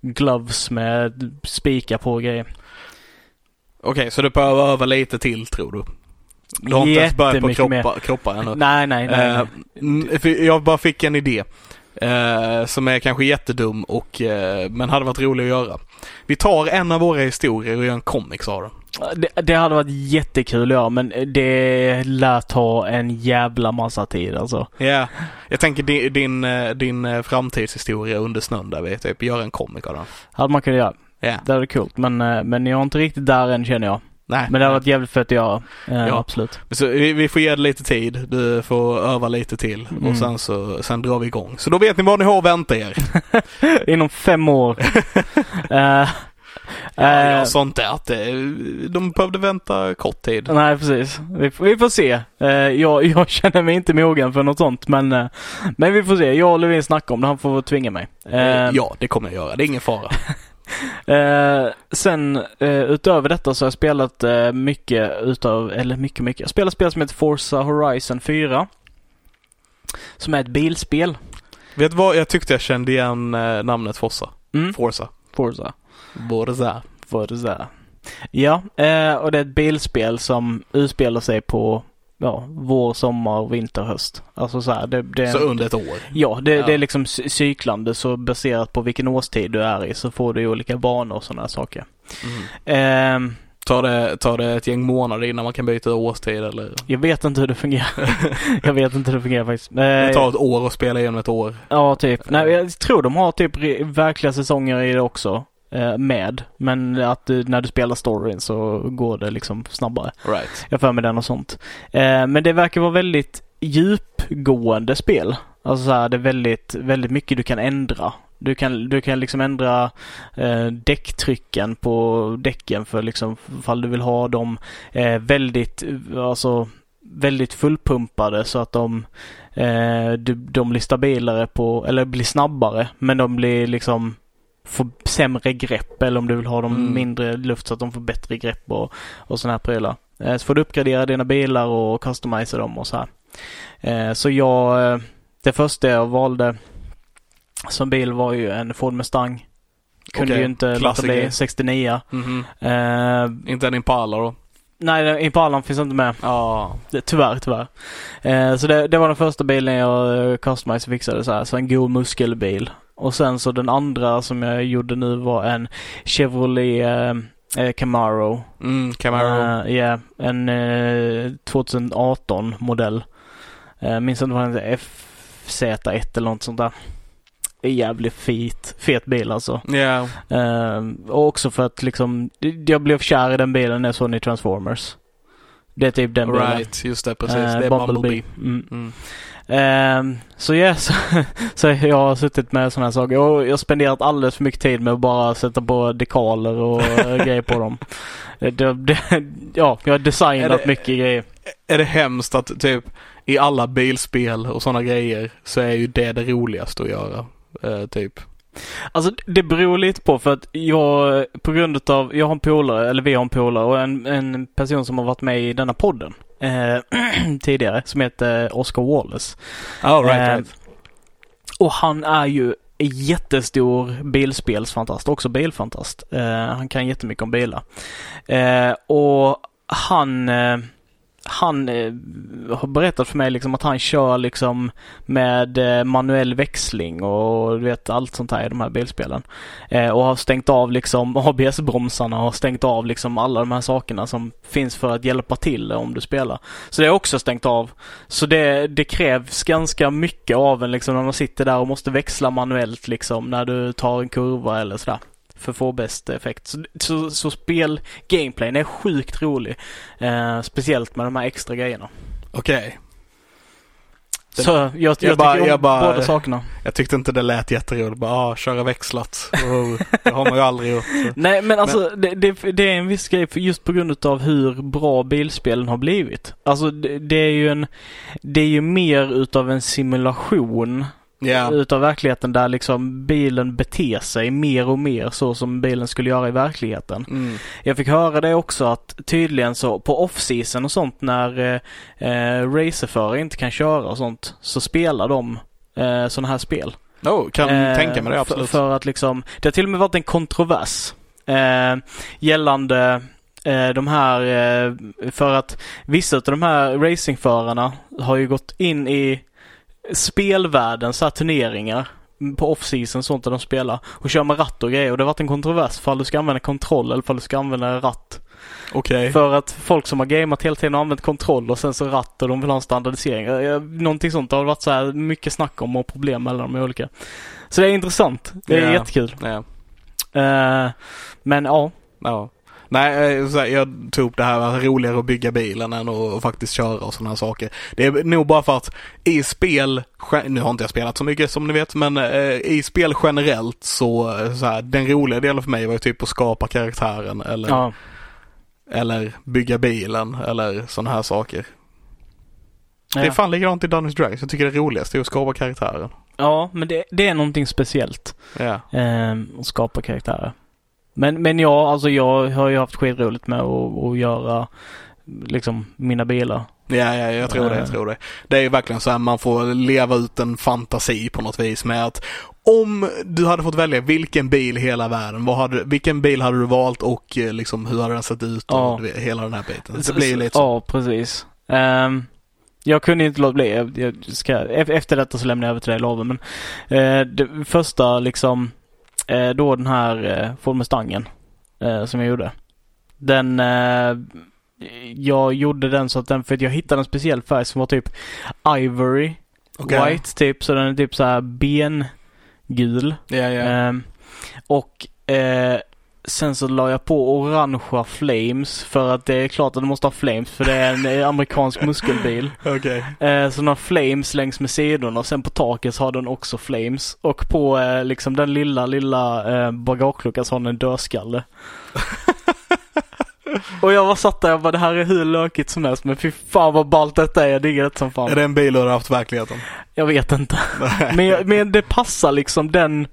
[SPEAKER 1] gloves med spikar på och grejer.
[SPEAKER 2] Okej, okay, så du behöver öva lite till tror du? Du har inte ens börjat på kroppa, kroppar ännu?
[SPEAKER 1] Nej, nej, nej.
[SPEAKER 2] Uh, jag bara fick en idé. Uh, som är kanske jättedum och, uh, men hade varit rolig att göra. Vi tar en av våra historier och gör en comics av den.
[SPEAKER 1] Det, det, hade varit jättekul göra men det lär ta en jävla massa tid alltså.
[SPEAKER 2] Ja, yeah. jag tänker din, din, eh, din eh, framtidshistoria under snön där vi typ gör en komik av den.
[SPEAKER 1] Hade man kunnat göra. Yeah. Det hade varit coolt men, eh, men jag är inte riktigt där än känner jag.
[SPEAKER 2] Nej.
[SPEAKER 1] Men det har varit jävligt fett att göra. Eh, ja. Absolut.
[SPEAKER 2] Så vi, vi, får ge det lite tid. Du får öva lite till mm. och sen så sen drar vi igång. Så då vet ni vad ni har att vänta er.
[SPEAKER 1] Inom fem år.
[SPEAKER 2] uh, Ja, ja, sånt där att de behövde vänta kort tid.
[SPEAKER 1] Nej, precis. Vi, vi får se. Jag, jag känner mig inte mogen för något sånt, men, men vi får se. Jag och Levin snackar om det. Han får tvinga mig.
[SPEAKER 2] Ja, det kommer jag göra. Det är ingen fara.
[SPEAKER 1] Eh, sen eh, utöver detta så har jag spelat eh, mycket utav, eller mycket mycket. Jag har spelat spel som heter Forza Horizon 4. Som är ett bilspel.
[SPEAKER 2] Vet du vad? Jag tyckte jag kände igen eh, namnet Forza. Mm. Forza.
[SPEAKER 1] Forza.
[SPEAKER 2] Forza.
[SPEAKER 1] Forza. Ja, eh, och det är ett bilspel som utspelar sig på ja, vår, sommar, vinter, höst. Alltså så här, det, det,
[SPEAKER 2] Så under ett år?
[SPEAKER 1] Ja, det, ja. det är liksom cyklande så baserat på vilken årstid du är i så får du olika banor och sådana saker.
[SPEAKER 2] Mm. Eh, tar, det, tar det ett gäng månader innan man kan byta årstid eller?
[SPEAKER 1] Jag vet inte hur det fungerar. jag vet inte hur det fungerar faktiskt.
[SPEAKER 2] Det tar ett år att spela igenom ett år.
[SPEAKER 1] Ja, typ. Nej, jag tror de har typ verkliga säsonger i det också. Eh, med. Men att du, när du spelar storyn så går det liksom snabbare.
[SPEAKER 2] Right.
[SPEAKER 1] Jag för mig den och sånt. Eh, men det verkar vara väldigt djupgående spel. Alltså så här, det är väldigt, väldigt mycket du kan ändra. Du kan, du kan liksom ändra eh, däcktrycken på däcken för liksom fall du vill ha dem eh, väldigt, alltså väldigt fullpumpade så att de, eh, de, de blir stabilare på, eller blir snabbare men de blir liksom få sämre grepp eller om du vill ha dem mm. mindre luft så att de får bättre grepp och, och sådana här prylar. Eh, så får du uppgradera dina bilar och customisa dem och så här. Eh, så jag, eh, det första jag valde som bil var ju en Ford Mustang. Kunde okay. ju inte låta bli 69. Mm
[SPEAKER 2] -hmm. uh, inte en Impala då?
[SPEAKER 1] Nej, Impalan finns inte med. Ja. Det, tyvärr, tyvärr. Uh, så det, det, var den första bilen jag customized fixade så här. Så en god muskelbil. Och sen så den andra som jag gjorde nu var en Chevrolet eh, eh Camaro.
[SPEAKER 2] Mm, Camaro. Ja,
[SPEAKER 1] uh, yeah, en eh, 2018 modell. Uh, minns inte vad den heter, FZ1 eller något sånt där. Jävligt fet, fet bil alltså.
[SPEAKER 2] Ja.
[SPEAKER 1] Yeah. Och också för att liksom, jag blev kär i den bilen när jag såg den i Transformers. Det är typ den
[SPEAKER 2] bilen. Right, just det precis. Uh, det är Bumblebee. Bumblebee. Mm. Mm.
[SPEAKER 1] Um, så ja, så, så, jag har suttit med sådana här saker. Jag, jag har spenderat alldeles för mycket tid med att bara sätta på dekaler och grejer på dem. Det, det, ja, jag har designat det, mycket grejer.
[SPEAKER 2] Är det hemskt att typ i alla bilspel och sådana grejer så är ju det det roligaste att göra. Uh, typ.
[SPEAKER 1] Alltså det beror lite på för att jag på grund av, jag har en polare, eller vi har en polare och en, en person som har varit med i denna podden tidigare som heter Oscar Wallace.
[SPEAKER 2] Oh, right, eh, right.
[SPEAKER 1] Och han är ju jättestor bilspelsfantast, också bilfantast. Eh, han kan jättemycket om bilar. Eh, och han eh, han eh, har berättat för mig liksom att han kör liksom med eh, manuell växling och du vet allt sånt här i de här bilspelen. Eh, och har stängt av liksom ABS-bromsarna och stängt av liksom alla de här sakerna som finns för att hjälpa till om du spelar. Så det är också stängt av. Så det, det krävs ganska mycket av en liksom när man sitter där och måste växla manuellt liksom när du tar en kurva eller sådär för att få bäst effekt. Så, så, så spel gameplayen är sjukt rolig. Eh, speciellt med de här extra grejerna.
[SPEAKER 2] Okej. Okay.
[SPEAKER 1] Så jag, jag, jag bara, tycker om jag bara, båda sakerna.
[SPEAKER 2] Jag tyckte inte det lät jätteroligt. Bara, ah, köra växlat. Oh, det har man ju aldrig gjort. Så.
[SPEAKER 1] Nej men alltså men... Det, det, det, är en viss grej just på grund av hur bra bilspelen har blivit. Alltså det, det är ju en, det är ju mer utav en simulation yeah. utav verkligheten där liksom bilen beter sig mer och mer så som bilen skulle göra i verkligheten. Mm. Jag fick höra det också att tydligen så på off-season och sånt när eh, eh racerförare inte kan köra och sånt så spelar de eh, sådana här spel.
[SPEAKER 2] Oh, kan eh, tänka mig det absolut.
[SPEAKER 1] För, för, att liksom, det har till och med varit en kontrovers eh, gällande eh, de här, eh, för att vissa av de här racingförarna har ju gått in i spelvärlden, så här turneringar på off-season sånt där de spelar och kör med ratt och grejer och det har varit en kontrovers för du ska använda kontroll eller för du ska använda ratt.
[SPEAKER 2] Okay.
[SPEAKER 1] För att folk som har gameat hela tiden har använt kontroll och sen så ratt och de vill ha en standardisering. Någonting sånt har det varit så här mycket snack om och problem mellan de olika. Så det är intressant. Det är yeah. jättekul. Yeah. Uh, men ja.
[SPEAKER 2] Ja. Nej, eh, jag tog upp det här roligare att bygga bilen än att faktiskt köra och sådana saker. Det är nog bara för att i spel, nu har inte jag spelat så mycket som ni vet, men eh, i spel generellt så, eh, så här, den roliga delen för mig var ju typ att skapa karaktären eller, ja. eller bygga bilen eller sådana här saker. Ja. Det är fan likadant i Dungeons Dragons. Jag tycker det roligaste är att skapa karaktären.
[SPEAKER 1] Ja, men det, det är någonting speciellt. Ja. Eh, att skapa karaktärer. Men, men ja, alltså jag har ju haft skitroligt med att, att göra liksom mina bilar.
[SPEAKER 2] Ja, ja, jag tror det, jag tror det. Det är ju verkligen så här man får leva ut en fantasi på något vis med att om du hade fått välja vilken bil i hela världen, vad hade, vilken bil hade du valt och eh, liksom hur hade den sett ut ja. och hela den här biten. Det blir lite så.
[SPEAKER 1] Ja, precis. Um, jag kunde inte låta bli. Jag, jag ska, efter detta så lämnar jag över till dig Love. Men uh, det första liksom eh, då den här eh, Ford Mustangen eh, som jag gjorde. Den, eh, jag gjorde den så att den, för att jag hittade en speciell färg som var typ Ivory okay. White typ, så den är typ så här bengul.
[SPEAKER 2] Yeah, yeah.
[SPEAKER 1] Eh, och eh, Sen så la jag på orangea flames för att det är klart att du måste ha flames för det är en eh, amerikansk muskelbil.
[SPEAKER 2] Okej.
[SPEAKER 1] Okay. Eh, så den har flames längs med sidorna och sen på taket så har den också flames. Och på eh, liksom den lilla, lilla bagageluckan så har den en dödskalle. och jag var satt där och bara det här är hur lökigt som helst men fy fan vad ballt detta är. Jag diggar det som fan.
[SPEAKER 2] Är det en bil du har haft verkligheten?
[SPEAKER 1] Jag vet inte. men, men det passar liksom den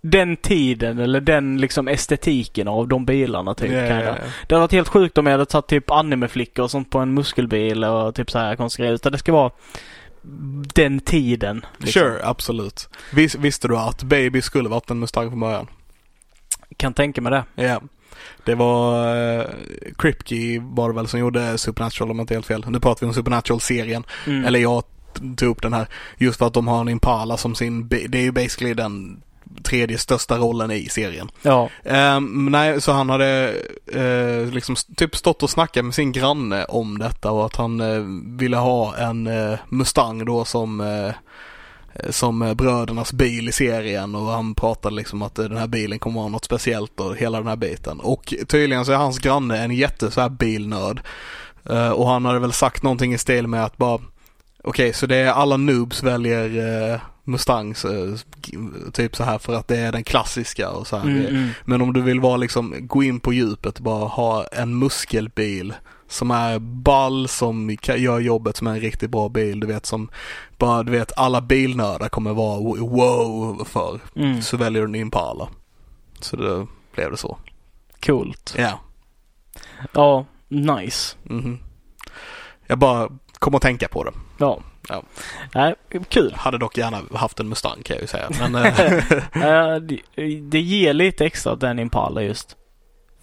[SPEAKER 1] den tiden eller den liksom estetiken av de bilarna typ. Yeah, yeah, yeah. Det hade varit helt sjukt om jag hade tagit typ animeflickor och sånt på en muskelbil och typ så här konstiga grejer. Utan det ska vara den tiden.
[SPEAKER 2] Liksom. Sure, absolut. Vis, visste du att Baby skulle varit en Mustang från början?
[SPEAKER 1] Kan tänka mig det.
[SPEAKER 2] Ja. Det var uh, Kripke var det väl som gjorde Supernatural om jag inte helt fel. Nu pratar vi om Supernatural-serien. Mm. Eller jag tog upp den här just för att de har en Impala som sin, det är ju basically den tredje största rollen i serien.
[SPEAKER 1] Ja.
[SPEAKER 2] Um, nej, så han hade uh, liksom typ stått och snackat med sin granne om detta och att han uh, ville ha en uh, Mustang då som som brödernas bil i serien och han pratade liksom att den här bilen kommer vara något speciellt och hela den här biten. Och tydligen så är hans granne en jätte så här bilnörd. och han hade väl sagt någonting i stil med att bara Okej, okay, så det är alla noobs väljer Mustangs eh, typ så här för att det är den klassiska och så här. Mm, mm. Men om du vill vara liksom, gå in på djupet, bara ha en muskelbil som är ball, som gör jobbet som är en riktigt bra bil, du vet som bara, du vet alla bilnördar kommer vara wow för. Mm. Så väljer du en Impala. Så det blev det så.
[SPEAKER 1] Coolt.
[SPEAKER 2] Ja.
[SPEAKER 1] Ja, nice.
[SPEAKER 2] Mm -hmm. Jag bara kom att tänka på det.
[SPEAKER 1] Ja. Ja. Nej, kul.
[SPEAKER 2] Hade dock gärna haft en Mustang kan jag ju säga. Men,
[SPEAKER 1] eh, det, det ger lite extra den Impala just.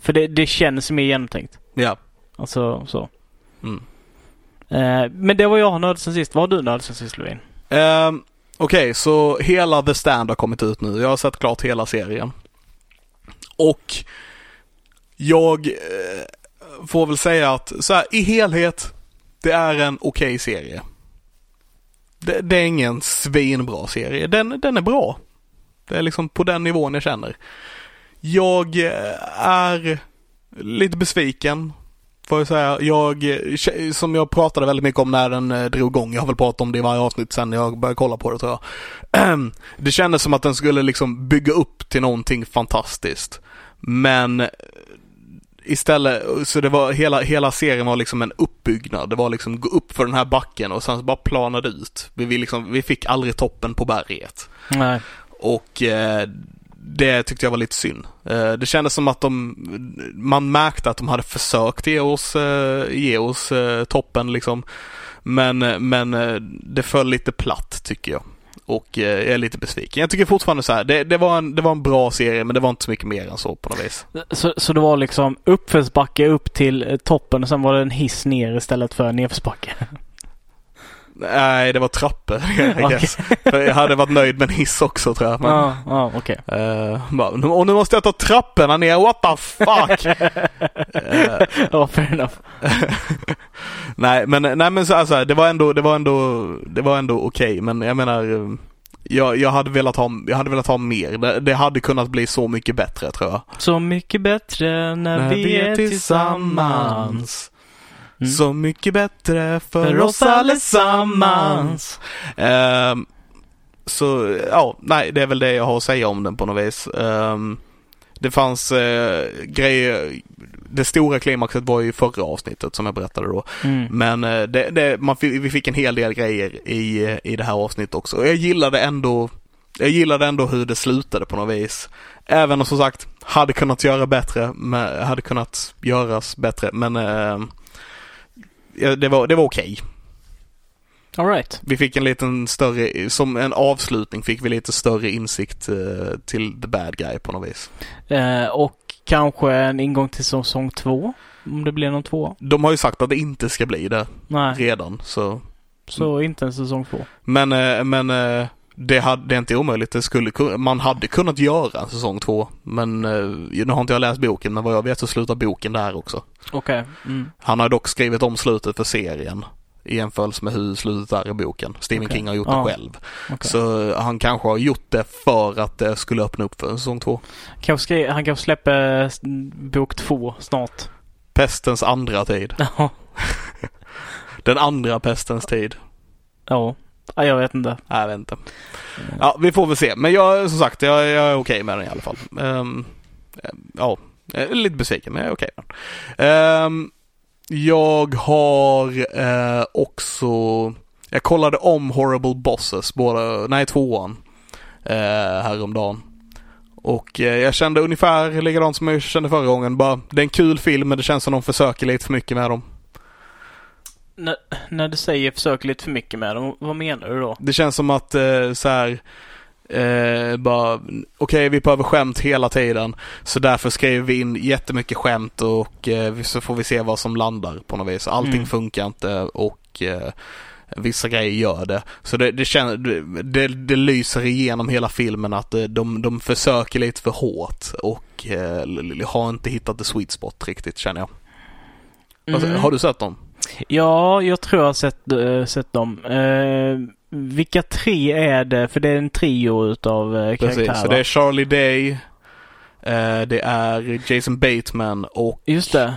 [SPEAKER 1] För det, det känns mer genomtänkt.
[SPEAKER 2] Ja.
[SPEAKER 1] Alltså så. Mm. Uh, men det var jag nörd sen sist. Vad har du nörd sen sist Lovin?
[SPEAKER 2] Uh, Okej, okay, så hela The Stand har kommit ut nu. Jag har sett klart hela serien. Och jag får väl säga att så här, i helhet, det är en okej okay serie det, det, är ingen svinbra serie. Den, den är bra. Det är liksom på den nivån jag känner. Jag eh, är lite besviken får jag säga. Jag, eh, som jag pratade väldigt mycket om när den eh, drog igång. Jag har väl pratat om det i varje avsnitt sen jag började kolla på det tror jag. Det kändes som att den skulle liksom bygga upp till någonting fantastiskt. Men istället, så det var hela, hela serien var liksom en uppbyggnad. Det var liksom gå upp för den här backen och sen bara planade ut. Vi, vi, liksom, vi fick aldrig toppen på berget.
[SPEAKER 1] Nej.
[SPEAKER 2] Och eh, det tyckte jag var lite synd. Eh, det kändes som att de, man märkte att de hade försökt ge oss, eh, ge oss eh, toppen liksom. Men, men eh, det föll lite platt tycker jag och eh, jag är lite besviken. Jag tycker fortfarande så här, det, det, var en, det var en bra serie men det var inte så mycket mer än så på något vis.
[SPEAKER 1] Så, så det var liksom uppförsbacke upp till eh, toppen och sen var det en hiss ner istället för nedförsbacke?
[SPEAKER 2] Nej, det var trappor. okay. jag hade varit nöjd med en hiss också tror jag.
[SPEAKER 1] Men, ah, ah, okay.
[SPEAKER 2] uh, och nu måste jag ta trapporna ner, what the fuck!
[SPEAKER 1] Ja, uh, fair enough.
[SPEAKER 2] nej, men, nej, men så, alltså, det var ändå, det var ändå, det var ändå okej, okay, men jag menar jag, jag, hade velat ha, jag hade velat ha mer. Det, det, hade kunnat bli så mycket bättre tror jag.
[SPEAKER 1] Så mycket bättre när, när vi är tillsammans.
[SPEAKER 2] Mm. Så mycket bättre för, för oss allesammans. Um, så ja, nej, det är väl det jag har att säga om den på något vis. Um, det fanns uh, grejer, det stora klimaxet var ju förra avsnittet som jag berättade då. Mm. Men uh, det, det, man, vi fick en hel del grejer i, i det här avsnittet också. Jag gillade ändå jag gillade ändå hur det slutade på något vis. Även om som sagt, hade kunnat göra bättre, hade kunnat göras bättre, men uh, det var, det var okej. Okay.
[SPEAKER 1] Alright.
[SPEAKER 2] Vi fick en liten större, som en avslutning fick vi lite större insikt uh, till the bad guy på något vis.
[SPEAKER 1] Uh, och kanske en ingång till säsong två? Om det blir någon två?
[SPEAKER 2] De har ju sagt att det inte ska bli det Nej. redan så.
[SPEAKER 1] Så inte en säsong två?
[SPEAKER 2] Men, uh, men det, hade, det är inte omöjligt. Det skulle, man hade kunnat göra en säsong två. Men nu har inte jag läst boken men vad jag vet så slutar boken där också.
[SPEAKER 1] Okej. Okay. Mm.
[SPEAKER 2] Han har dock skrivit om slutet för serien i jämförelse med hur slutet är i boken. Stephen okay. King har gjort ja. det själv. Okay. Så han kanske har gjort det för att det skulle öppna upp för säsong två.
[SPEAKER 1] Kanske, han kanske släpper bok två snart.
[SPEAKER 2] Pestens andra tid. Den andra pestens tid.
[SPEAKER 1] Ja. Ja, jag vet inte.
[SPEAKER 2] Nej, jag vet inte. Ja, vi får väl se. Men jag, som sagt, jag, jag är okej okay med den i alla fall. Um, ja, lite besviken, men jag är okej okay med den. Um, jag har uh, också, jag kollade om Horrible Bosses, båda, nej tvåan, uh, häromdagen. Och uh, jag kände ungefär likadant som jag kände förra gången. Bara, det är en kul film men det känns som de försöker lite för mycket med dem.
[SPEAKER 1] När, när du säger försöker lite för mycket med dem, vad menar du då?
[SPEAKER 2] Det känns som att eh, så här, eh, bara, okej okay, vi behöver skämt hela tiden. Så därför skriver vi in jättemycket skämt och eh, så får vi se vad som landar på något vis. Allting mm. funkar inte och eh, vissa grejer gör det. Så det, det, känner, det, det lyser igenom hela filmen att eh, de, de försöker lite för hårt och eh, har inte hittat the sweet spot riktigt känner jag. Alltså, mm. Har du sett dem?
[SPEAKER 1] Ja, jag tror jag har sett, äh, sett dem. Uh, vilka tre är det? För det är en trio utav uh, karaktärer. Precis,
[SPEAKER 2] så det är Charlie Day, uh, det är Jason Bateman och...
[SPEAKER 1] Just det.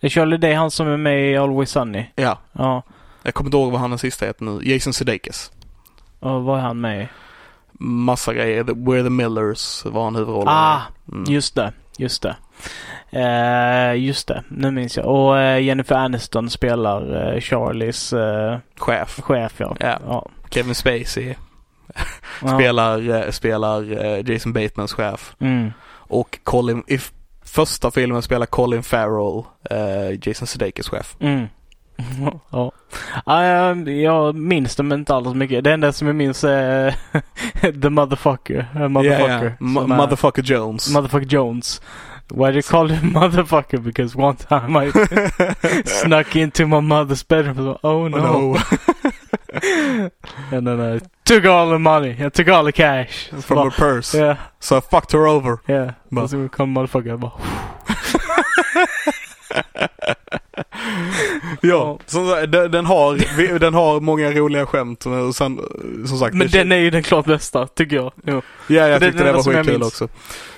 [SPEAKER 1] Är Charlie Day han som är med i Always Sunny?
[SPEAKER 2] Ja.
[SPEAKER 1] ja.
[SPEAKER 2] Jag kommer inte ihåg vad han den sista heter nu. Jason Sudeikis.
[SPEAKER 1] Och vad är han med i?
[SPEAKER 2] Massa grejer. We're the Millers var han huvudrollen
[SPEAKER 1] Ah, mm. just det. Just det. Uh, just det, nu minns jag. Och uh, Jennifer Aniston spelar uh, Charlies
[SPEAKER 2] chef.
[SPEAKER 1] chef ja.
[SPEAKER 2] Yeah. ja. Kevin Spacey spelar, spelar Jason Batemans chef.
[SPEAKER 1] Mm.
[SPEAKER 2] Och Colin, i första filmen spelar Colin Farrell Jason Sudeikis chef.
[SPEAKER 1] Mm. ja. Jag minns dem inte alls mycket. Det enda som jag minns är The Motherfucker.
[SPEAKER 2] motherfucker, yeah, yeah. motherfucker Jones.
[SPEAKER 1] Motherfucker Jones. Why do you call him motherfucker? Because one time I snuck into my mother's bedroom. Oh no. Oh, no. and then I took all the money. I took all the cash.
[SPEAKER 2] From her purse.
[SPEAKER 1] Yeah.
[SPEAKER 2] So I fucked her over.
[SPEAKER 1] Yeah. But. Så kom motherfucker.
[SPEAKER 2] Ja, som, den, den, har, den har många roliga skämt. Och sen, som sagt,
[SPEAKER 1] men den är ju den klart bästa, tycker jag. Jo.
[SPEAKER 2] Ja, jag tyckte det var skitkul också.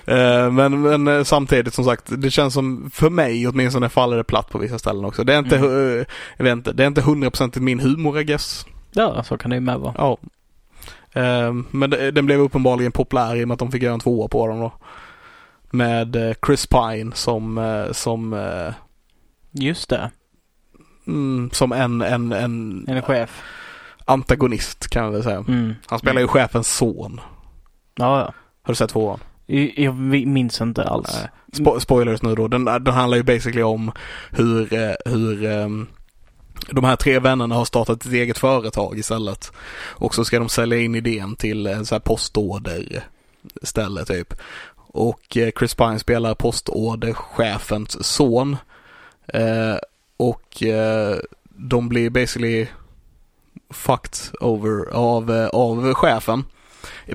[SPEAKER 2] Uh, men, men uh, samtidigt som sagt, det känns som, för mig åtminstone faller det platt på vissa ställen också. Det är inte, mm. uh, jag vet inte, det är inte hundraprocentigt min humor I guess.
[SPEAKER 1] Ja, så kan det ju med vara.
[SPEAKER 2] Ja. men det, den blev uppenbarligen populär i och med att de fick göra en tvåa på den då. Med Chris Pine som, som
[SPEAKER 1] Just det.
[SPEAKER 2] Mm, som en, en, en,
[SPEAKER 1] en chef.
[SPEAKER 2] Antagonist kan man väl säga.
[SPEAKER 1] Mm.
[SPEAKER 2] Han spelar ju chefens son.
[SPEAKER 1] Ja, ja.
[SPEAKER 2] Har du sett tvåan?
[SPEAKER 1] Jag minns inte alls.
[SPEAKER 2] Spo spoilers nu då. Den, den handlar ju basically om hur, eh, hur um, de här tre vännerna har startat ett eget företag istället. Och så ska de sälja in idén till en så här postorder ställe typ. Och eh, Chris Pine spelar postorderchefens son. Eh, och eh, de blir basically fucked over av, eh, av chefen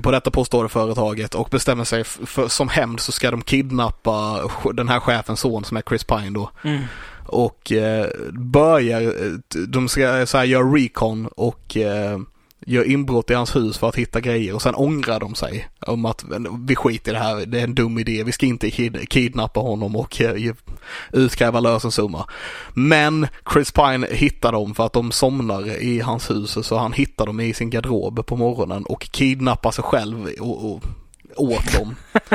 [SPEAKER 2] på detta påstådda företaget och bestämmer sig för, som hämnd så ska de kidnappa den här chefens son som är Chris Pine då. Mm. Och eh, börjar, eh, de ska så här, göra recon och eh, gör inbrott i hans hus för att hitta grejer och sen ångrar de sig om att vi skiter i det här, det är en dum idé, vi ska inte kid kidnappa honom och uh, utkräva lösensumma. Men Chris Pine hittar dem för att de somnar i hans hus så han hittar dem i sin garderob på morgonen och kidnappar sig själv och, och åt dem.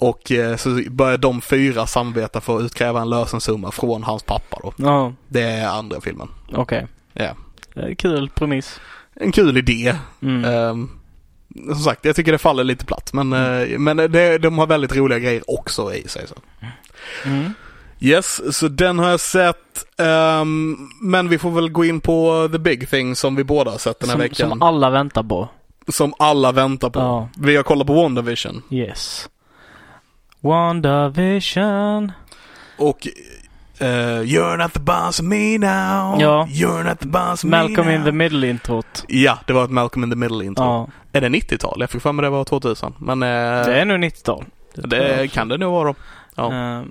[SPEAKER 2] Och eh, så börjar de fyra samarbeta för att utkräva en lösensumma från hans pappa då. Ja. Det är andra filmen.
[SPEAKER 1] Okej. Okay.
[SPEAKER 2] Ja.
[SPEAKER 1] Kul premiss
[SPEAKER 2] en kul idé. Mm. Um, som sagt, jag tycker det faller lite platt men, mm. uh, men det, de har väldigt roliga grejer också i sig. Så. Mm. Yes, så den har jag sett. Um, men vi får väl gå in på the big thing som vi båda har sett den här
[SPEAKER 1] som,
[SPEAKER 2] veckan.
[SPEAKER 1] Som alla väntar på.
[SPEAKER 2] Som alla väntar på. Ja. Vi har kollat på WandaVision.
[SPEAKER 1] Yes. WandaVision.
[SPEAKER 2] Och Uh, you're not the boss of me now.
[SPEAKER 1] Ja.
[SPEAKER 2] You're not the boss of
[SPEAKER 1] Malcolm
[SPEAKER 2] me
[SPEAKER 1] in the middle-introt.
[SPEAKER 2] Ja, det var ett Malcolm in the middle-intro. Ja. Är det 90-tal? Jag fick för mig det var 2000. Men, uh,
[SPEAKER 1] det är nog 90-tal.
[SPEAKER 2] Det, det kan det nog vara.
[SPEAKER 1] Ja. Uh,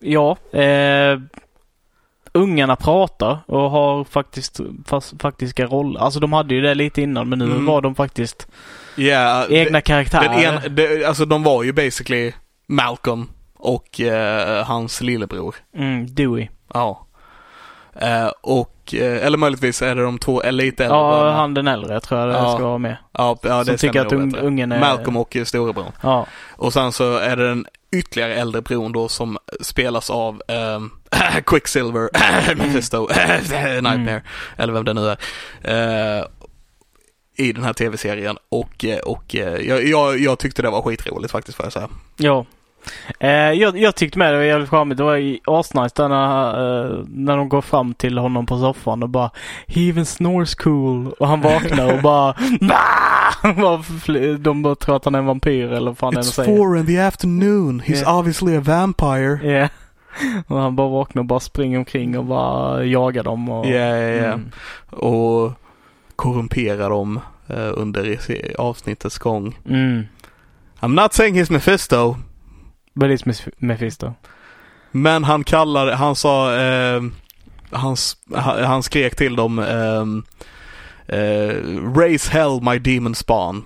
[SPEAKER 1] ja eh, ungarna pratar och har faktiskt fast, faktiska roller. Alltså de hade ju det lite innan men nu mm. var de faktiskt yeah, egna det, karaktärer.
[SPEAKER 2] En, det, alltså de var ju basically Malcolm och eh, hans lillebror.
[SPEAKER 1] Mm, Dewey.
[SPEAKER 2] Ja. Eh, och, eh, eller möjligtvis är det de två lite äldre
[SPEAKER 1] Ja, barnen. han den äldre tror jag det ja. ska vara med.
[SPEAKER 2] Ja, ja det
[SPEAKER 1] Som tycker att un, ungen är...
[SPEAKER 2] Malcolm och storebror. Ja. Och sen så är det den ytterligare äldre bron då som spelas av um, Quicksilver, Mephisto, Nightmare, mm. eller vem det nu är. Uh, I den här tv-serien och, och jag, jag, jag tyckte det var skitroligt faktiskt får jag säga.
[SPEAKER 1] Ja, Eh, jag, jag, tyckte med det var jävligt charmigt. Det var asnice när, eh, när de går fram till honom på soffan och bara He even snores cool. Och han vaknar och bara De bara tror att han är en vampyr eller vad fan
[SPEAKER 2] It's säger. four in the afternoon. He's yeah. obviously a vampire.
[SPEAKER 1] Yeah. Och han bara vaknar och bara springer omkring och bara jagar dem.
[SPEAKER 2] Och, yeah, yeah, yeah. Mm. och korrumperar dem eh, under avsnittets gång. Mm. I'm not saying he's Mephisto.
[SPEAKER 1] But it's Mephisto.
[SPEAKER 2] Men han kallade, han sa, eh, han, han skrek till dem eh, eh, Raise hell my demon spawn.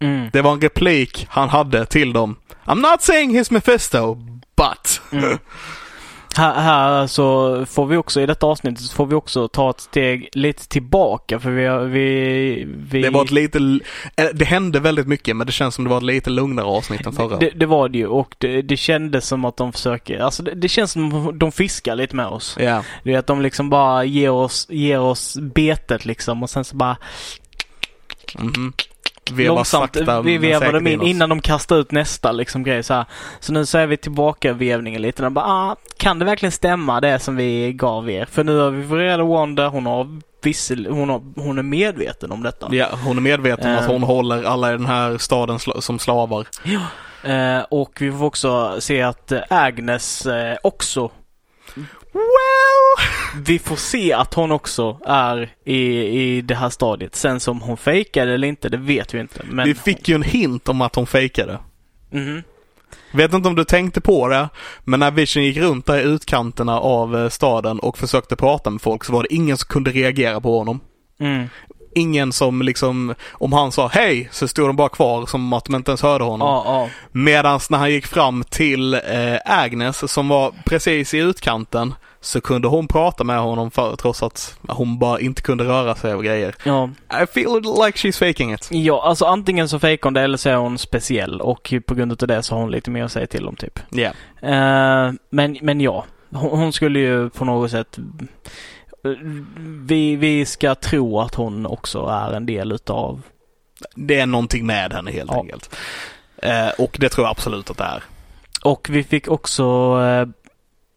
[SPEAKER 2] Mm. Det var en replik han hade till dem. I'm not saying he's Mephisto, but. Mm.
[SPEAKER 1] Här, här så får vi också i detta avsnittet så får vi också ta ett steg lite tillbaka för vi, vi, vi...
[SPEAKER 2] Det var ett lite, eh, det hände väldigt mycket men det känns som det var ett lite lugnare avsnitt än förra.
[SPEAKER 1] Det, det var det ju och det, det kändes som att de försöker, alltså det, det känns som de fiskar lite med oss. Ja. Yeah. Det är att de liksom bara ger oss, ger oss betet liksom och sen så bara
[SPEAKER 2] mm -hmm
[SPEAKER 1] veva långsamt. Vi vevar dem in innan de kastar ut nästa liksom grej så här. Så nu så är vi tillbaka vevningen lite. bara, ah, kan det verkligen stämma det som vi gav er? För nu har vi fått reda Wanda, hon har vissel, hon, har, hon är medveten om detta.
[SPEAKER 2] Ja, hon är medveten om uh, att hon håller alla i den här staden sl som slavar.
[SPEAKER 1] Ja. Uh, och vi får också se att Agnes uh, också
[SPEAKER 2] Well!
[SPEAKER 1] Vi får se att hon också är i, i det här stadiet. Sen som hon fejkade eller inte, det vet vi inte. Men
[SPEAKER 2] vi fick ju en hint om att hon fejkade. Mm. Vet inte om du tänkte på det, men när Vision gick runt där i utkanterna av eh, staden och försökte prata med folk så var det ingen som kunde reagera på honom. Mm ingen som liksom, om han sa hej så stod de bara kvar som att de inte ens hörde honom.
[SPEAKER 1] Ja, ja.
[SPEAKER 2] Medans när han gick fram till eh, Agnes som var precis i utkanten så kunde hon prata med honom för, trots att hon bara inte kunde röra sig och grejer.
[SPEAKER 1] Ja.
[SPEAKER 2] I feel like she's faking it.
[SPEAKER 1] Ja, alltså antingen så fejkar hon det eller så är hon speciell och på grund av det så har hon lite mer att säga till om typ.
[SPEAKER 2] Ja. Yeah.
[SPEAKER 1] Uh, men, men ja, hon, hon skulle ju på något sätt vi, vi ska tro att hon också är en del utav...
[SPEAKER 2] Det är någonting med henne helt ja. enkelt. Eh, och det tror jag absolut att det är.
[SPEAKER 1] Och vi fick också eh,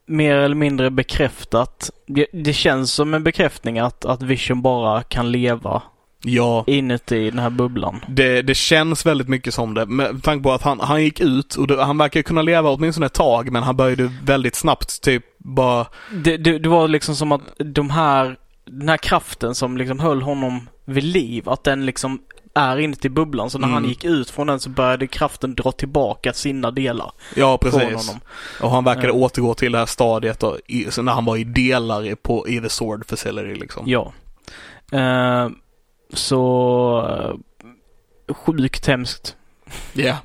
[SPEAKER 1] mer eller mindre bekräftat. Det, det, känns som en bekräftning att, att Vision bara kan leva
[SPEAKER 2] ja.
[SPEAKER 1] inuti den här bubblan.
[SPEAKER 2] Det, det känns väldigt mycket som det. Med tanke på att han, han gick ut och det, han verkar kunna leva åtminstone ett tag men han började väldigt snabbt typ bara...
[SPEAKER 1] Det, det, det var liksom som att de här den här kraften som liksom höll honom vid liv, att den liksom är inuti bubblan. Så när mm. han gick ut från den så började kraften dra tillbaka sina delar.
[SPEAKER 2] Ja, precis. Och han verkade mm. återgå till det här stadiet då, i, när han var i delar på, i The Sword Facility liksom.
[SPEAKER 1] Ja. Uh, så uh, sjukt hemskt.
[SPEAKER 2] Ja.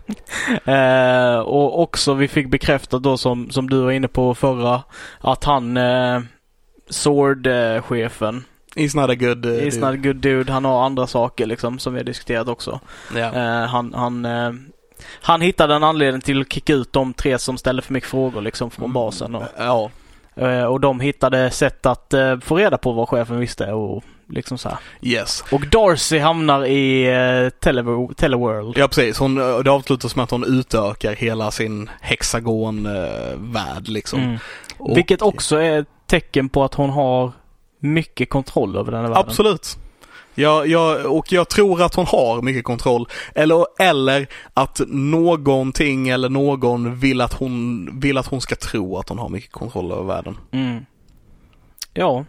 [SPEAKER 1] Yeah. uh, och också vi fick bekräftat då som, som du var inne på förra att han uh, Sword-chefen
[SPEAKER 2] He's not a good uh,
[SPEAKER 1] He's dude. not a good dude. Han har andra saker liksom som vi har diskuterat också.
[SPEAKER 2] Yeah.
[SPEAKER 1] Uh, han, han, uh, han hittade en anledning till att kicka ut de tre som ställde för mycket frågor liksom från mm. basen. Och,
[SPEAKER 2] ja.
[SPEAKER 1] Uh, och de hittade sätt att uh, få reda på vad chefen visste och liksom så här.
[SPEAKER 2] Yes.
[SPEAKER 1] Och Darcy hamnar i uh, Tele Teleworld.
[SPEAKER 2] Ja precis. Hon, det avslutas med att hon utökar hela sin hexagon-värld liksom. Mm.
[SPEAKER 1] Och, Vilket också är ett tecken på att hon har mycket kontroll över den här världen.
[SPEAKER 2] Absolut. Ja, ja, och jag tror att hon har mycket kontroll. Eller, eller att någonting eller någon vill att, hon, vill att hon ska tro att hon har mycket kontroll över världen.
[SPEAKER 1] Mm. Ja.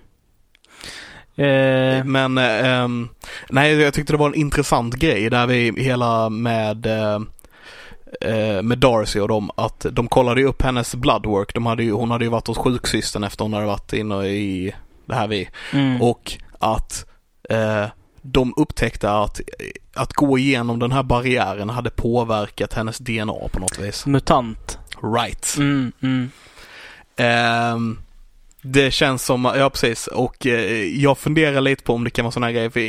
[SPEAKER 2] Eh. Men, eh, nej jag tyckte det var en intressant grej där vi hela med eh, eh med Darcy och dem att de kollade upp hennes bloodwork. De hade ju, hon hade ju varit hos sjuksystern efter hon hade varit inne i det här vi.
[SPEAKER 1] Mm.
[SPEAKER 2] Och att eh, de upptäckte att, att gå igenom den här barriären hade påverkat hennes DNA på något vis.
[SPEAKER 1] Mutant.
[SPEAKER 2] Right.
[SPEAKER 1] Mm, mm.
[SPEAKER 2] Eh, det känns som, ja precis, och eh, jag funderar lite på om det kan vara sådana här grejer. För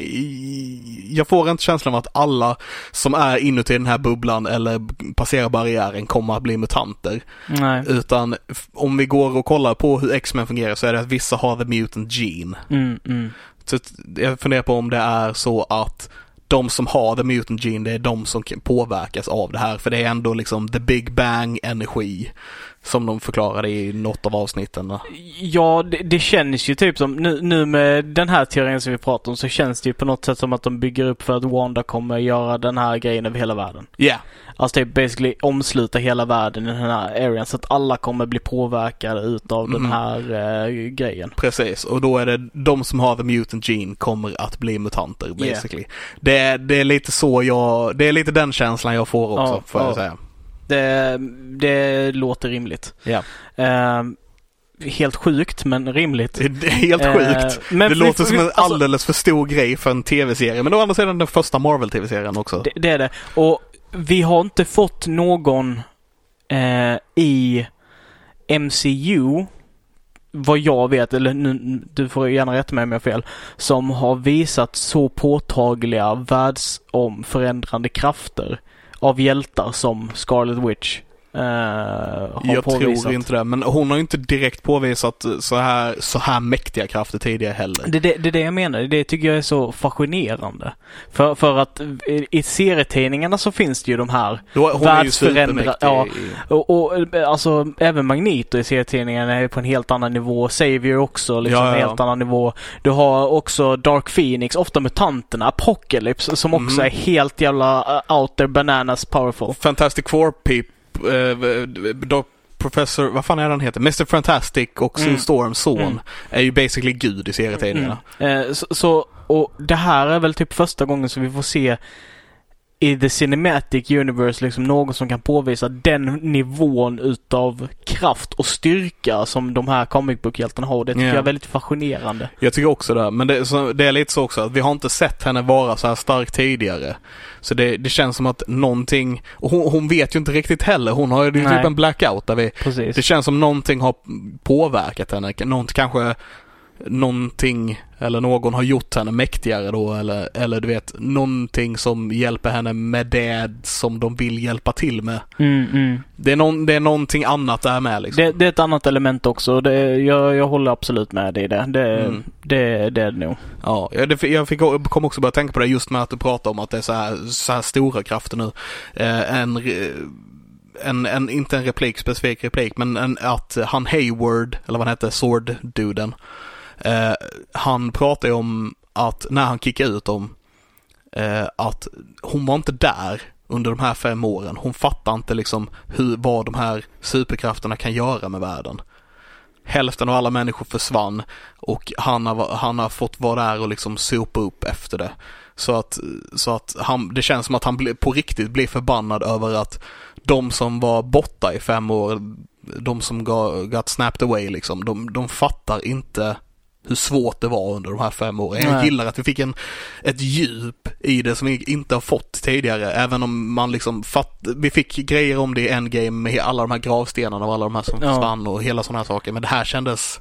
[SPEAKER 2] jag får inte känslan av att alla som är inuti den här bubblan eller passerar barriären kommer att bli mutanter.
[SPEAKER 1] Nej.
[SPEAKER 2] Utan om vi går och kollar på hur X-Men fungerar så är det att vissa har the mutant gene.
[SPEAKER 1] Mm, mm.
[SPEAKER 2] Så jag funderar på om det är så att de som har the mutant gene, det är de som påverkas av det här. För det är ändå liksom the big bang energi. Som de förklarade i något av avsnitten.
[SPEAKER 1] Ja, det, det, känns ju typ som, nu, nu med den här teorin som vi pratar om så känns det ju på något sätt som att de bygger upp för att Wanda kommer göra den här grejen över hela världen.
[SPEAKER 2] Ja. Yeah.
[SPEAKER 1] Alltså typ basically omsluta hela världen i den här arean så att alla kommer bli påverkade utav mm. den här uh, grejen.
[SPEAKER 2] Precis, och då är det de som har the mutant gene kommer att bli mutanter basically. Yeah. Det, det är lite så jag, det är lite den känslan jag får också ja, får jag ja. säga.
[SPEAKER 1] Det, det låter rimligt.
[SPEAKER 2] Ja.
[SPEAKER 1] Uh, helt sjukt men rimligt.
[SPEAKER 2] Det är helt uh, sjukt. Men det låter som en alltså, alldeles för stor grej för en tv-serie. Men å andra sidan den första Marvel-tv-serien också.
[SPEAKER 1] Det, det, är det. Och vi har inte fått någon uh, i MCU vad jag vet, eller nu, du får gärna rätta mig om jag har fel, som har visat så påtagliga världsomförändrande krafter av hjältar som Scarlet Witch. Uh,
[SPEAKER 2] jag påvisat. tror inte det, men hon har ju inte direkt påvisat så här, så här mäktiga krafter tidigare heller.
[SPEAKER 1] Det är det, det, det jag menar, det tycker jag är så fascinerande. För, för att i serietidningarna så finns det ju de här
[SPEAKER 2] världsförändrade... Ja,
[SPEAKER 1] och, och alltså även Magneto i serietidningarna är på en helt annan nivå. Savior också liksom ja, ja. en helt annan nivå. Du har också Dark Phoenix, ofta mutanterna, Apocalypse som också mm. är helt jävla uh, out there bananas powerful.
[SPEAKER 2] Fantastic Four Peep eh, Professor, vad fan är han heter? Mr Fantastic och Sue mm. Storms son mm. är ju basically gud i serietidningarna.
[SPEAKER 1] Mm. Eh, så, så, och det här är väl typ första gången som vi får se i the cinematic universe liksom någon som kan påvisa den nivån utav kraft och styrka som de här comic book-hjältarna har. Det tycker yeah. jag är väldigt fascinerande.
[SPEAKER 2] Jag tycker också det. Men det, så, det, är lite så också att vi har inte sett henne vara så här stark tidigare. Så det, det känns som att någonting, och hon, hon, vet ju inte riktigt heller. Hon har ju typ en blackout där vi,
[SPEAKER 1] Precis.
[SPEAKER 2] det känns som någonting har påverkat henne. Något kanske någonting eller någon har gjort henne mäktigare då eller, eller du vet någonting som hjälper henne med det som de vill hjälpa till med.
[SPEAKER 1] Mm, mm.
[SPEAKER 2] Det, är någon, det är någonting annat där med liksom.
[SPEAKER 1] Det, det är ett annat element också. Det, jag, jag håller absolut med dig i det. Det, mm. det, det är det nog.
[SPEAKER 2] Ja, det, jag fick, kom också börja tänka på det just med att du pratar om att det är så här, så här stora krafter nu. Eh, en en, en, inte en replik, specifik replik, men en, att han Hayward, eller vad han hette, Sword-duden, Eh, han pratar ju om att när han kickade ut dem, eh, att hon var inte där under de här fem åren. Hon fattar inte liksom hur, vad de här superkrafterna kan göra med världen. hälften av alla människor försvann och han har, han har fått vara där och liksom sopa upp efter det. Så att, så att han, det känns som att han på riktigt blir förbannad över att de som var borta i fem år, de som got, got snapped away liksom, de, de fattar inte hur svårt det var under de här fem åren. Jag gillar att vi fick en, ett djup i det som vi inte har fått tidigare. Även om man liksom fatt, vi fick grejer om det i Endgame med alla de här gravstenarna och alla de här som ja. försvann och hela sådana här saker. Men det här kändes,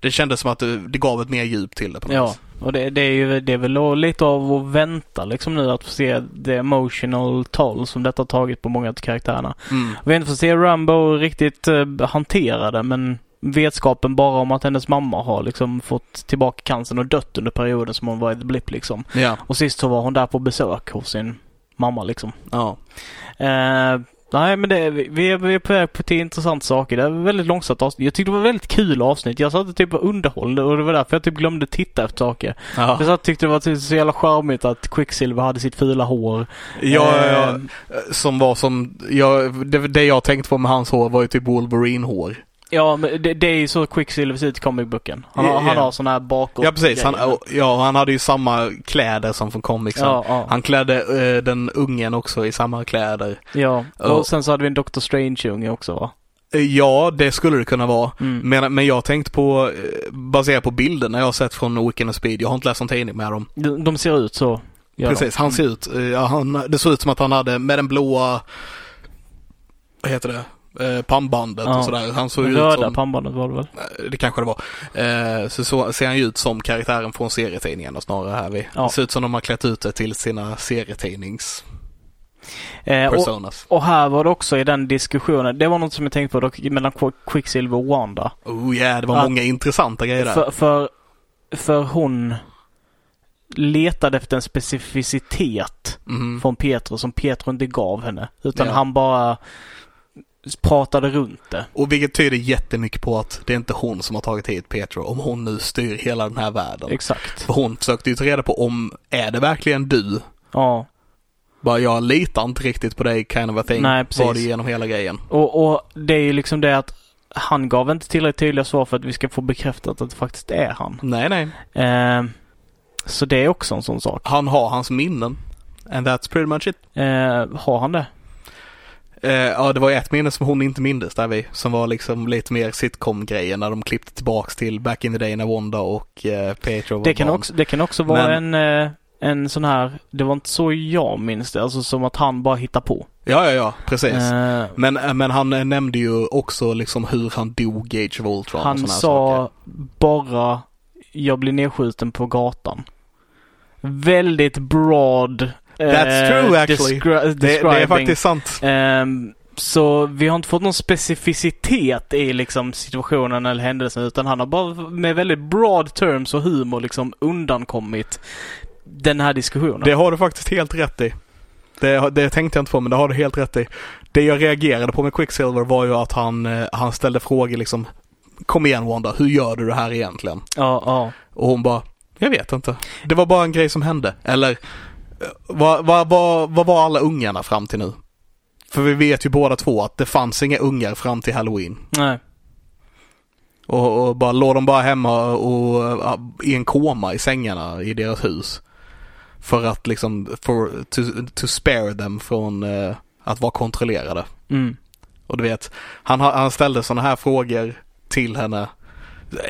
[SPEAKER 2] det kändes som att det, det gav ett mer djup till det på något
[SPEAKER 1] Ja, och det, det, är ju det är väl lite av att vänta liksom nu att få se det emotional toll som detta har tagit på många av karaktärerna. Mm. Vi har inte fått se Rambo riktigt uh, hantera det men vetskapen bara om att hennes mamma har liksom fått tillbaka cancern och dött under perioden som hon var i The Blip liksom.
[SPEAKER 2] Ja.
[SPEAKER 1] Och sist så var hon där på besök hos sin mamma liksom.
[SPEAKER 2] Ja.
[SPEAKER 1] Uh, Nej men det, vi, är, vi är på väg till intressanta saker. Det är väldigt långsamt avsnitt. Jag tyckte det var väldigt kul avsnitt. Jag satt och typ underhållde och det var därför jag typ glömde titta efter saker. Ja. Jag satt tyckte det var typ så jävla charmigt att Quicksilver hade sitt fula hår.
[SPEAKER 2] Ja, eh, ja, som var som, ja, det, det jag tänkte på med hans hår var ju typ Wolverine-hår.
[SPEAKER 1] Ja, men det, det är ju så Quicksilver ser ut i comicbooken. Han, yeah. han har sådana här bakåt
[SPEAKER 2] Ja, precis. Han, ja, han hade ju samma kläder som från comicsen. Ja, ja. Han klädde uh, den ungen också i samma kläder.
[SPEAKER 1] Ja, och, och sen så hade vi en Doctor Strange-unge också va?
[SPEAKER 2] Eh, ja, det skulle det kunna vara. Mm. Men, men jag tänkte på, eh, baserat på bilderna jag har sett från Weekend and Speed, jag har inte läst någon tidning med dem.
[SPEAKER 1] De, de ser ut så.
[SPEAKER 2] Precis, de. han ser ut, ja, han, det såg ut som att han hade med den blåa, vad heter det, eh, pannbandet ja. och sådär. Han såg
[SPEAKER 1] Röda ut som... pannbandet var det väl?
[SPEAKER 2] Eh, det kanske det var. Eh, så, så ser han ju ut som karaktären från serietidningarna snarare här. Vi. Ja. Det ser ut som de har klätt ut det till sina serietidnings
[SPEAKER 1] Eh, och, och, här var det också i den diskussionen, det var något som jag tänkte på dock, mellan Quicksilver och Wanda.
[SPEAKER 2] Oh yeah, det var att, många intressanta grejer där.
[SPEAKER 1] För, för, för hon letade efter en specificitet mm. från Petro som Petro inte gav henne. Utan ja. han bara pratade runt det.
[SPEAKER 2] Och vilket tyder jättemycket på att det är inte hon som har tagit hit Petro, om hon nu styr hela den här världen.
[SPEAKER 1] Exakt.
[SPEAKER 2] För hon försökte ju ta reda på om, är det verkligen du?
[SPEAKER 1] Ja.
[SPEAKER 2] Bara jag litar inte riktigt på dig kind of a thing.
[SPEAKER 1] Nej, precis.
[SPEAKER 2] Var det genom hela grejen.
[SPEAKER 1] Och, och det är ju liksom det att han gav inte tillräckligt tydliga svar för att vi ska få bekräftat att det faktiskt är han.
[SPEAKER 2] Nej, nej.
[SPEAKER 1] Eh, så det är också en sån sak.
[SPEAKER 2] Han har hans minnen. And that's pretty much it.
[SPEAKER 1] Eh, har han det?
[SPEAKER 2] Eh, ja, det var ett minne som hon inte mindes där vi, som var liksom lite mer sitcom-grejen när de klippte tillbaks till back in the day när Wanda och eh, Petro var
[SPEAKER 1] det kan, barn. också, det kan också vara Men... en, eh, en sån här, det var inte så jag minns det, alltså som att han bara hittar på.
[SPEAKER 2] Ja, ja, ja, precis. Uh, men, men han nämnde ju också liksom hur han dog Gage of Ultron
[SPEAKER 1] Han och sa saker. bara, jag blir nedskjuten på gatan. Väldigt broad
[SPEAKER 2] That's eh, true actually. Det, det, är faktiskt sant.
[SPEAKER 1] Um, så vi har inte fått någon specificitet i liksom situationen eller händelsen utan han har bara med väldigt broad terms och humor liksom undankommit den här diskussionen.
[SPEAKER 2] Det har du faktiskt helt rätt i. Det, det tänkte jag inte på men det har du helt rätt i. Det jag reagerade på med Quicksilver var ju att han, eh, han ställde frågor liksom Kom igen Wanda, hur gör du det här egentligen?
[SPEAKER 1] Ja, ja.
[SPEAKER 2] Och hon bara Jag vet inte. Det var bara en grej som hände. Eller vad, vad, vad, vad var alla ungarna fram till nu? För vi vet ju båda två att det fanns inga ungar fram till halloween.
[SPEAKER 1] Nej.
[SPEAKER 2] Och, och bara låg de bara hemma och, och i en koma i sängarna i deras hus. För att liksom, for, to, to spare them från uh, att vara kontrollerade.
[SPEAKER 1] Mm.
[SPEAKER 2] Och du vet, han, han ställde sådana här frågor till henne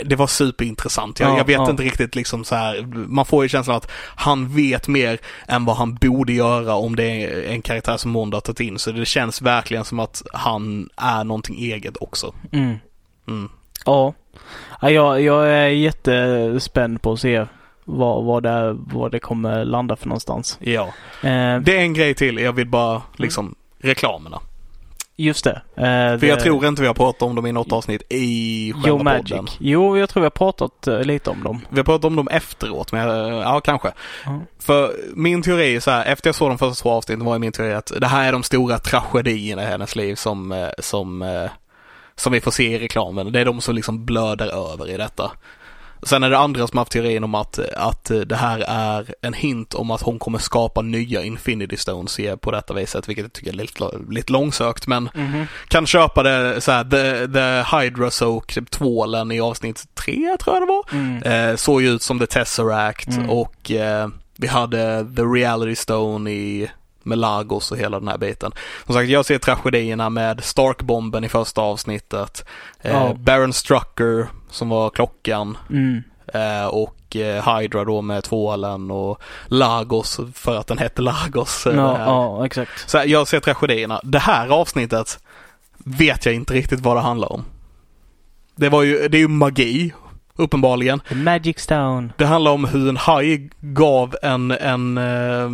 [SPEAKER 2] det var superintressant. Jag, ja, jag vet ja. inte riktigt liksom så här, man får ju känslan att han vet mer än vad han borde göra om det är en karaktär som Mondo har tagit in. Så det känns verkligen som att han är någonting eget också.
[SPEAKER 1] Mm.
[SPEAKER 2] Mm.
[SPEAKER 1] Ja. ja jag, jag är jättespänd på att se vad, vad, det, vad det kommer landa för någonstans.
[SPEAKER 2] Ja. Eh. Det är en grej till. Jag vill bara liksom reklamerna.
[SPEAKER 1] Just det.
[SPEAKER 2] Uh, För det... jag tror inte vi har pratat om dem i något avsnitt i själva
[SPEAKER 1] jo, Magic. podden. Jo, jag tror vi har pratat uh, lite om dem.
[SPEAKER 2] Vi har pratat om dem efteråt, men uh, ja, kanske. Mm. För min teori är så här, efter jag såg de första två avsnitten var min teori att det här är de stora tragedierna i hennes liv som, som, som vi får se i reklamen. Det är de som liksom blöder över i detta. Sen är det andra som haft teorin om att, att det här är en hint om att hon kommer skapa nya Infinity Stones på detta viset, vilket jag tycker är lite, lite långsökt men mm -hmm. kan köpa det så här, the, the Hydra Soak, typ tvålen i avsnitt tre tror jag det var, mm. eh, såg ju ut som The Tesseract mm. och eh, vi hade The Reality Stone i med Lagos och hela den här biten. Som sagt, jag ser tragedierna med Stark-bomben i första avsnittet. Eh, Baron Strucker som var klockan. Mm. Eh, och eh, Hydra då med tvålen och Lagos för att den hette Lagos.
[SPEAKER 1] Eh, ja, ja, exakt.
[SPEAKER 2] Så jag ser tragedierna. Det här avsnittet vet jag inte riktigt vad det handlar om. Det var ju, det är ju magi uppenbarligen.
[SPEAKER 1] The Magic Stone.
[SPEAKER 2] Det handlar om hur en haj gav en, en eh,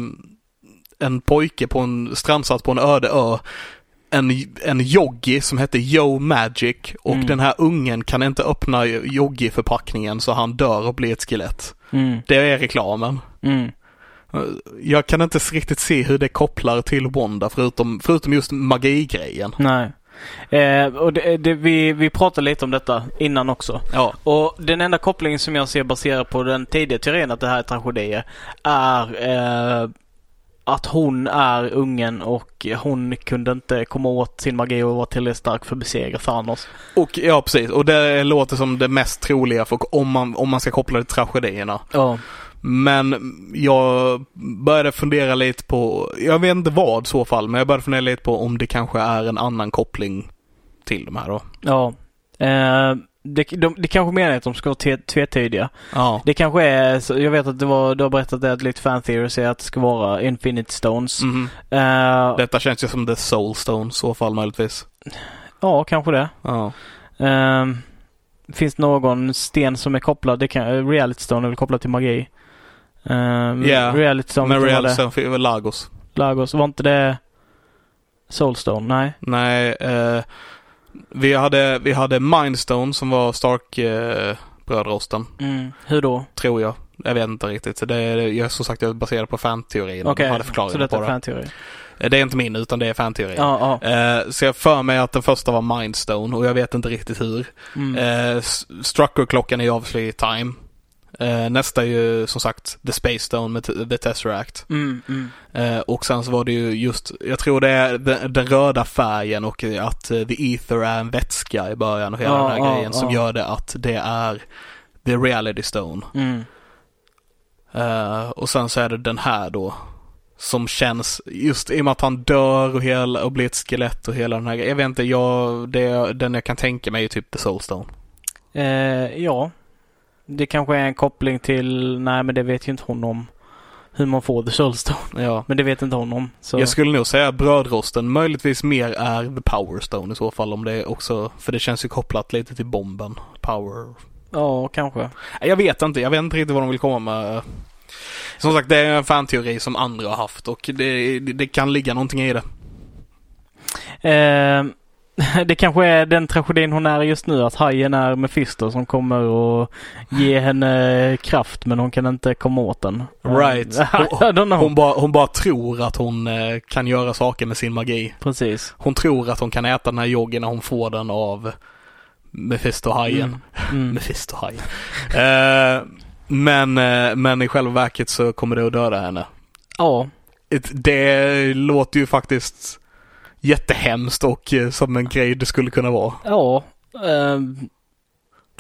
[SPEAKER 2] en pojke på en strandsats på en öde ö en, en Yogi som hette Yo Magic och mm. den här ungen kan inte öppna Yogi-förpackningen så han dör och blir ett skelett. Mm. Det är reklamen. Mm. Jag kan inte riktigt se hur det kopplar till Wanda förutom, förutom just magigrejen.
[SPEAKER 1] Nej. Eh, och det, det, vi, vi pratade lite om detta innan också. Ja. Och den enda kopplingen som jag ser baserat på den tidiga teorin att det här är tragedier är eh, att hon är ungen och hon kunde inte komma åt sin magi och vara tillräckligt stark för att besegra Thanos.
[SPEAKER 2] Och ja, precis. Och det låter som det mest troliga för om man, om man ska koppla det till tragedierna. Ja. Men jag började fundera lite på, jag vet inte vad i så fall, men jag började fundera lite på om det kanske är en annan koppling till de här då.
[SPEAKER 1] Ja. Eh, det, de, det kanske menar att de ska vara tvetydiga. Ja. Det kanske är, jag vet att det var, du har berättat det att lite fan theory säger att det ska vara Infinite Stones. Mm.
[SPEAKER 2] Uh, Detta känns ju som the Soul Stone i så fall möjligtvis.
[SPEAKER 1] Ja, kanske det. Ja. Uh, finns det någon sten som är kopplad, det kan, Reality Stone är väl kopplad till magi?
[SPEAKER 2] Uh, yeah. Reality Stone, men Reality Stone var Lagos.
[SPEAKER 1] Lagos, var inte det Soulstone? Nej.
[SPEAKER 2] Nej, uh, vi hade, vi hade Mindstone som var Stark eh, brödrosten.
[SPEAKER 1] Mm. Hur då?
[SPEAKER 2] Tror jag. Jag vet inte riktigt. Det är, jag, som sagt, jag är baserad på fanteorin.
[SPEAKER 1] Okej, okay. så detta är fanteori?
[SPEAKER 2] Eh, det är inte min utan det är fanteorin. Ja, ja. Eh, så jag för mig att den första var Mindstone och jag vet inte riktigt hur. Mm. Eh, Strucker-klockan är obviously time. Eh, nästa är ju som sagt The Space Stone med The Tesseract. Mm, mm. Eh, och sen så var det ju just, jag tror det är den, den, röda färgen och att uh, The Ether är en vätska i början och hela ja, den här ja, grejen ja. som gör det att det är The Reality Stone. Mm. Uh, och sen så är det den här då som känns, just i och med att han dör och, hela, och blir ett skelett och hela den här grejen. Jag vet inte, jag, det, den jag kan tänka mig är typ The Soulstone.
[SPEAKER 1] Uh, ja, det kanske är en koppling till, nej men det vet ju inte hon om. Hur man får The Soulstone. Ja. Men det vet inte hon om. Så.
[SPEAKER 2] Jag skulle nog säga brödrosten möjligtvis mer är The Power Stone i så fall om det är också, för det känns ju kopplat lite till bomben. Power.
[SPEAKER 1] Ja, kanske.
[SPEAKER 2] Jag vet inte, jag vet inte riktigt vad de vill komma med. Som sagt, det är en fanteori som andra har haft och det, det kan ligga någonting i det.
[SPEAKER 1] Eh, det kanske är den tragedin hon är just nu, att hajen är Mephisto som kommer och ge henne kraft men hon kan inte komma åt den.
[SPEAKER 2] Right. Hon, hon, bara, hon bara tror att hon eh, kan göra saker med sin magi.
[SPEAKER 1] Precis.
[SPEAKER 2] Hon tror att hon kan äta den här joggen när hon får den av Mephisto-hajen. Mm. Mm. Mephisto-hajen. uh, men, uh, men i själva verket så kommer det att döda henne.
[SPEAKER 1] Ja.
[SPEAKER 2] Det låter ju faktiskt jättehemskt och eh, som en grej det skulle kunna vara.
[SPEAKER 1] Ja. Um,